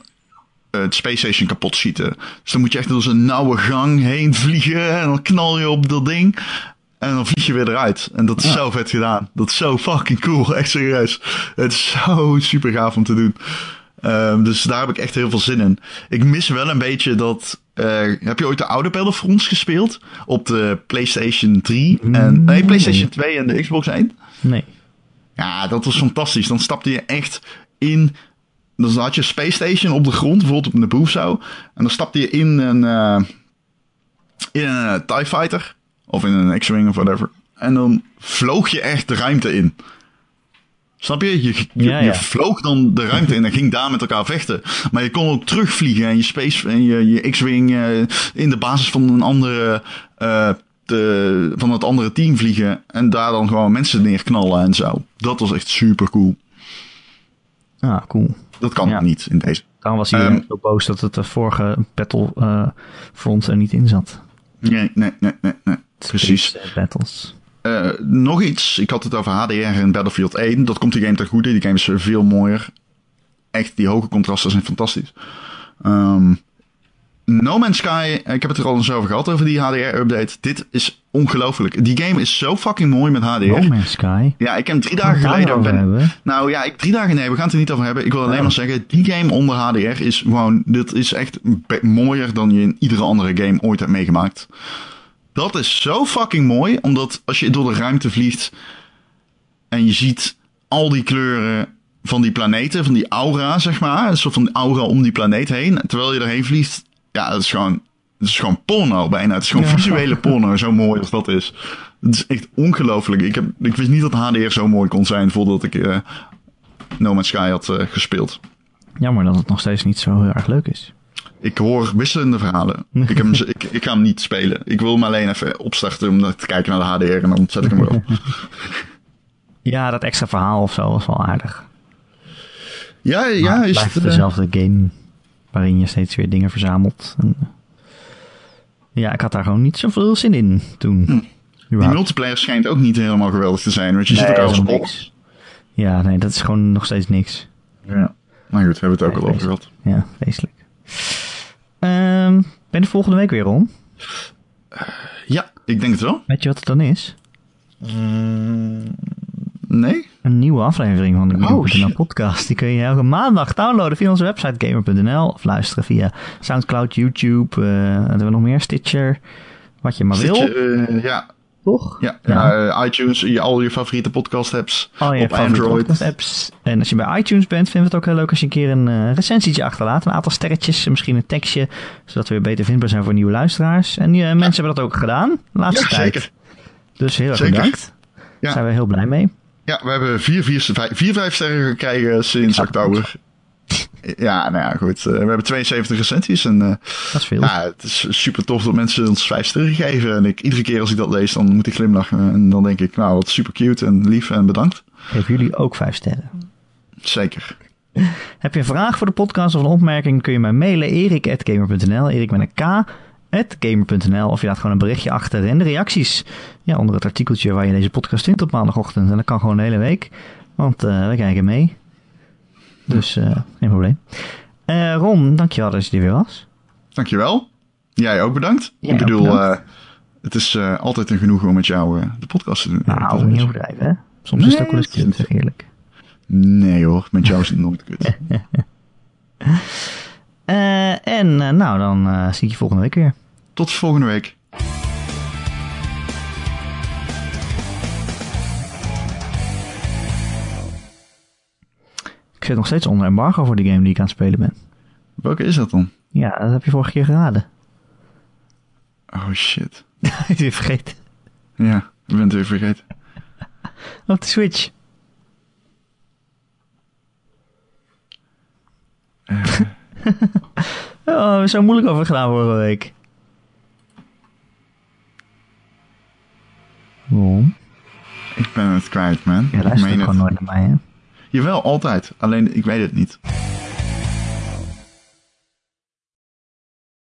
het Space Station kapot schieten. Dus dan moet je echt door zo'n nauwe gang heen vliegen en dan knal je op dat ding. En dan vlieg je weer eruit. En dat is ja. zo vet gedaan. Dat is zo fucking cool. Echt serieus. Het is zo super gaaf om te doen. Um, dus daar heb ik echt heel veel zin in. Ik mis wel een beetje dat. Uh, heb je ooit de oude Battlefronts gespeeld? Op de PlayStation 3 en. Nee, PlayStation 2 en de Xbox 1? Nee. Ja, dat was fantastisch. Dan stapte je echt in. Dan had je Space Station op de grond, bijvoorbeeld op een boef zo. En dan stapte je in een. Uh, in een TIE Fighter. Of in een X-Wing of whatever. En dan vloog je echt de ruimte in. Snap je? Je, je, ja, ja. je, vloog dan de ruimte in en ging daar met elkaar vechten. Maar je kon ook terugvliegen en je space en je, je X-Wing uh, in de basis van een andere, uh, de, van het andere team vliegen. En daar dan gewoon mensen neerknallen en zo. Dat was echt super cool. Ah, cool. Dat kan ja. niet in deze. Daarom was hij um, zo boos dat het de vorige Battlefront er niet in zat. Nee, nee, nee, nee. nee. Precies. Battles. Uh, nog iets. Ik had het over HDR in Battlefield 1. Dat komt die game ten goede. Die game is veel mooier. Echt, die hoge contrasten zijn fantastisch. Um, no Man's Sky, ik heb het er al eens over gehad, over die HDR-update. Dit is ongelooflijk. Die game is zo fucking mooi met HDR. No Man's Sky? Ja, ik heb drie dagen geleden... Ben, nou ja, ik, drie dagen... Nee, we gaan het er niet over hebben. Ik wil alleen oh. maar zeggen, die game onder HDR is gewoon... Dit is echt mooier dan je in iedere andere game ooit hebt meegemaakt. Dat is zo fucking mooi, omdat als je door de ruimte vliegt en je ziet al die kleuren van die planeten, van die aura, zeg maar, een soort van aura om die planeet heen, terwijl je erheen vliegt, ja, dat is gewoon, dat is gewoon porno bijna. Het is gewoon ja. visuele porno, zo mooi als dat is. Het is echt ongelooflijk. Ik, heb, ik wist niet dat HDR zo mooi kon zijn voordat ik uh, No Man's Sky had uh, gespeeld. Jammer dat het nog steeds niet zo heel erg leuk is. Ik hoor wisselende verhalen. ik, heb hem, ik, ik, ga hem niet spelen. Ik wil hem alleen even opstarten om te kijken naar de HDR en dan zet ik hem weer op. ja, dat extra verhaal of zo was wel aardig. Ja, ja. Maar is het dezelfde game waarin je steeds weer dingen verzamelt. En, ja, ik had daar gewoon niet zoveel zin in toen. Hm. Die multiplayer schijnt ook niet helemaal geweldig te zijn, want je nee, zit elkaar als op. Ja, nee, dat is gewoon nog steeds niks. Ja. Maar goed, we hebben het ook al over gehad. Ja, vreselijk. Um, ben je volgende week weer om? Ja, ik denk het wel. Weet je wat het dan is? Mm, nee. Een nieuwe aflevering van de Gamer.nl oh, podcast. Die kun je elke maandag downloaden via onze website Gamer.nl of luisteren via Soundcloud, YouTube, uh, hebben we nog meer, Stitcher, wat je maar Stitcher, wil. Uh, ja, toch? Ja, ja. Uh, iTunes, je, al je favoriete podcast apps. Al je op Android. podcast apps. En als je bij iTunes bent, vinden we het ook heel leuk als je een keer een uh, recensietje achterlaat. Een aantal sterretjes, misschien een tekstje, zodat we weer beter vindbaar zijn voor nieuwe luisteraars. En uh, ja. mensen hebben dat ook gedaan, de laatste ja, tijd. Zeker. Dus heel erg zeker. bedankt. Daar zijn we heel blij mee. Ja, we hebben vier, vier, vijf, vier, vijf sterren gekregen sinds oktober. Ja, nou ja, goed. Uh, we hebben 72 recensies. En, uh, dat is veel. Ja, het is super tof dat mensen ons vijf sterren geven. En ik, iedere keer als ik dat lees, dan moet ik glimlachen. En dan denk ik, nou, wat super cute en lief en bedankt. Geven jullie ook vijf sterren? Zeker. Heb je een vraag voor de podcast of een opmerking, kun je mij mailen. erik.gamer.nl Erik met een K. Gamer.nl of je laat gewoon een berichtje achter en de reacties. Ja, onder het artikeltje waar je deze podcast vindt op maandagochtend. En dat kan gewoon de hele week. Want uh, we kijken mee. Dus uh, geen probleem. Uh, Ron, dankjewel dat je er weer was. Dankjewel. Jij ook bedankt. Jij ik bedoel, bedankt. Uh, het is eh, altijd een genoegen om met jou eh, de podcast te doen. Nou, niet overdrijven, hè? Soms is het ook wel eens kut, zeg eerlijk. Nee hoor, met jou is het nooit kut. Eh, en eh, nou, dan eh, zie ik je volgende week weer. Tot volgende week. Zit nog steeds onder embargo voor de game die ik aan het spelen ben. Welke is dat dan? Ja, dat heb je vorige keer geraden. Oh shit. ik weer vergeten. Ja, ik ben het weer vergeten. Op de Switch. Eh, Oh, zo moeilijk over gedaan vorige week. Waarom? ik ben het kwijt, man. Je ik luistert gewoon nooit naar mij, hè? Jawel, altijd. Alleen ik weet het niet.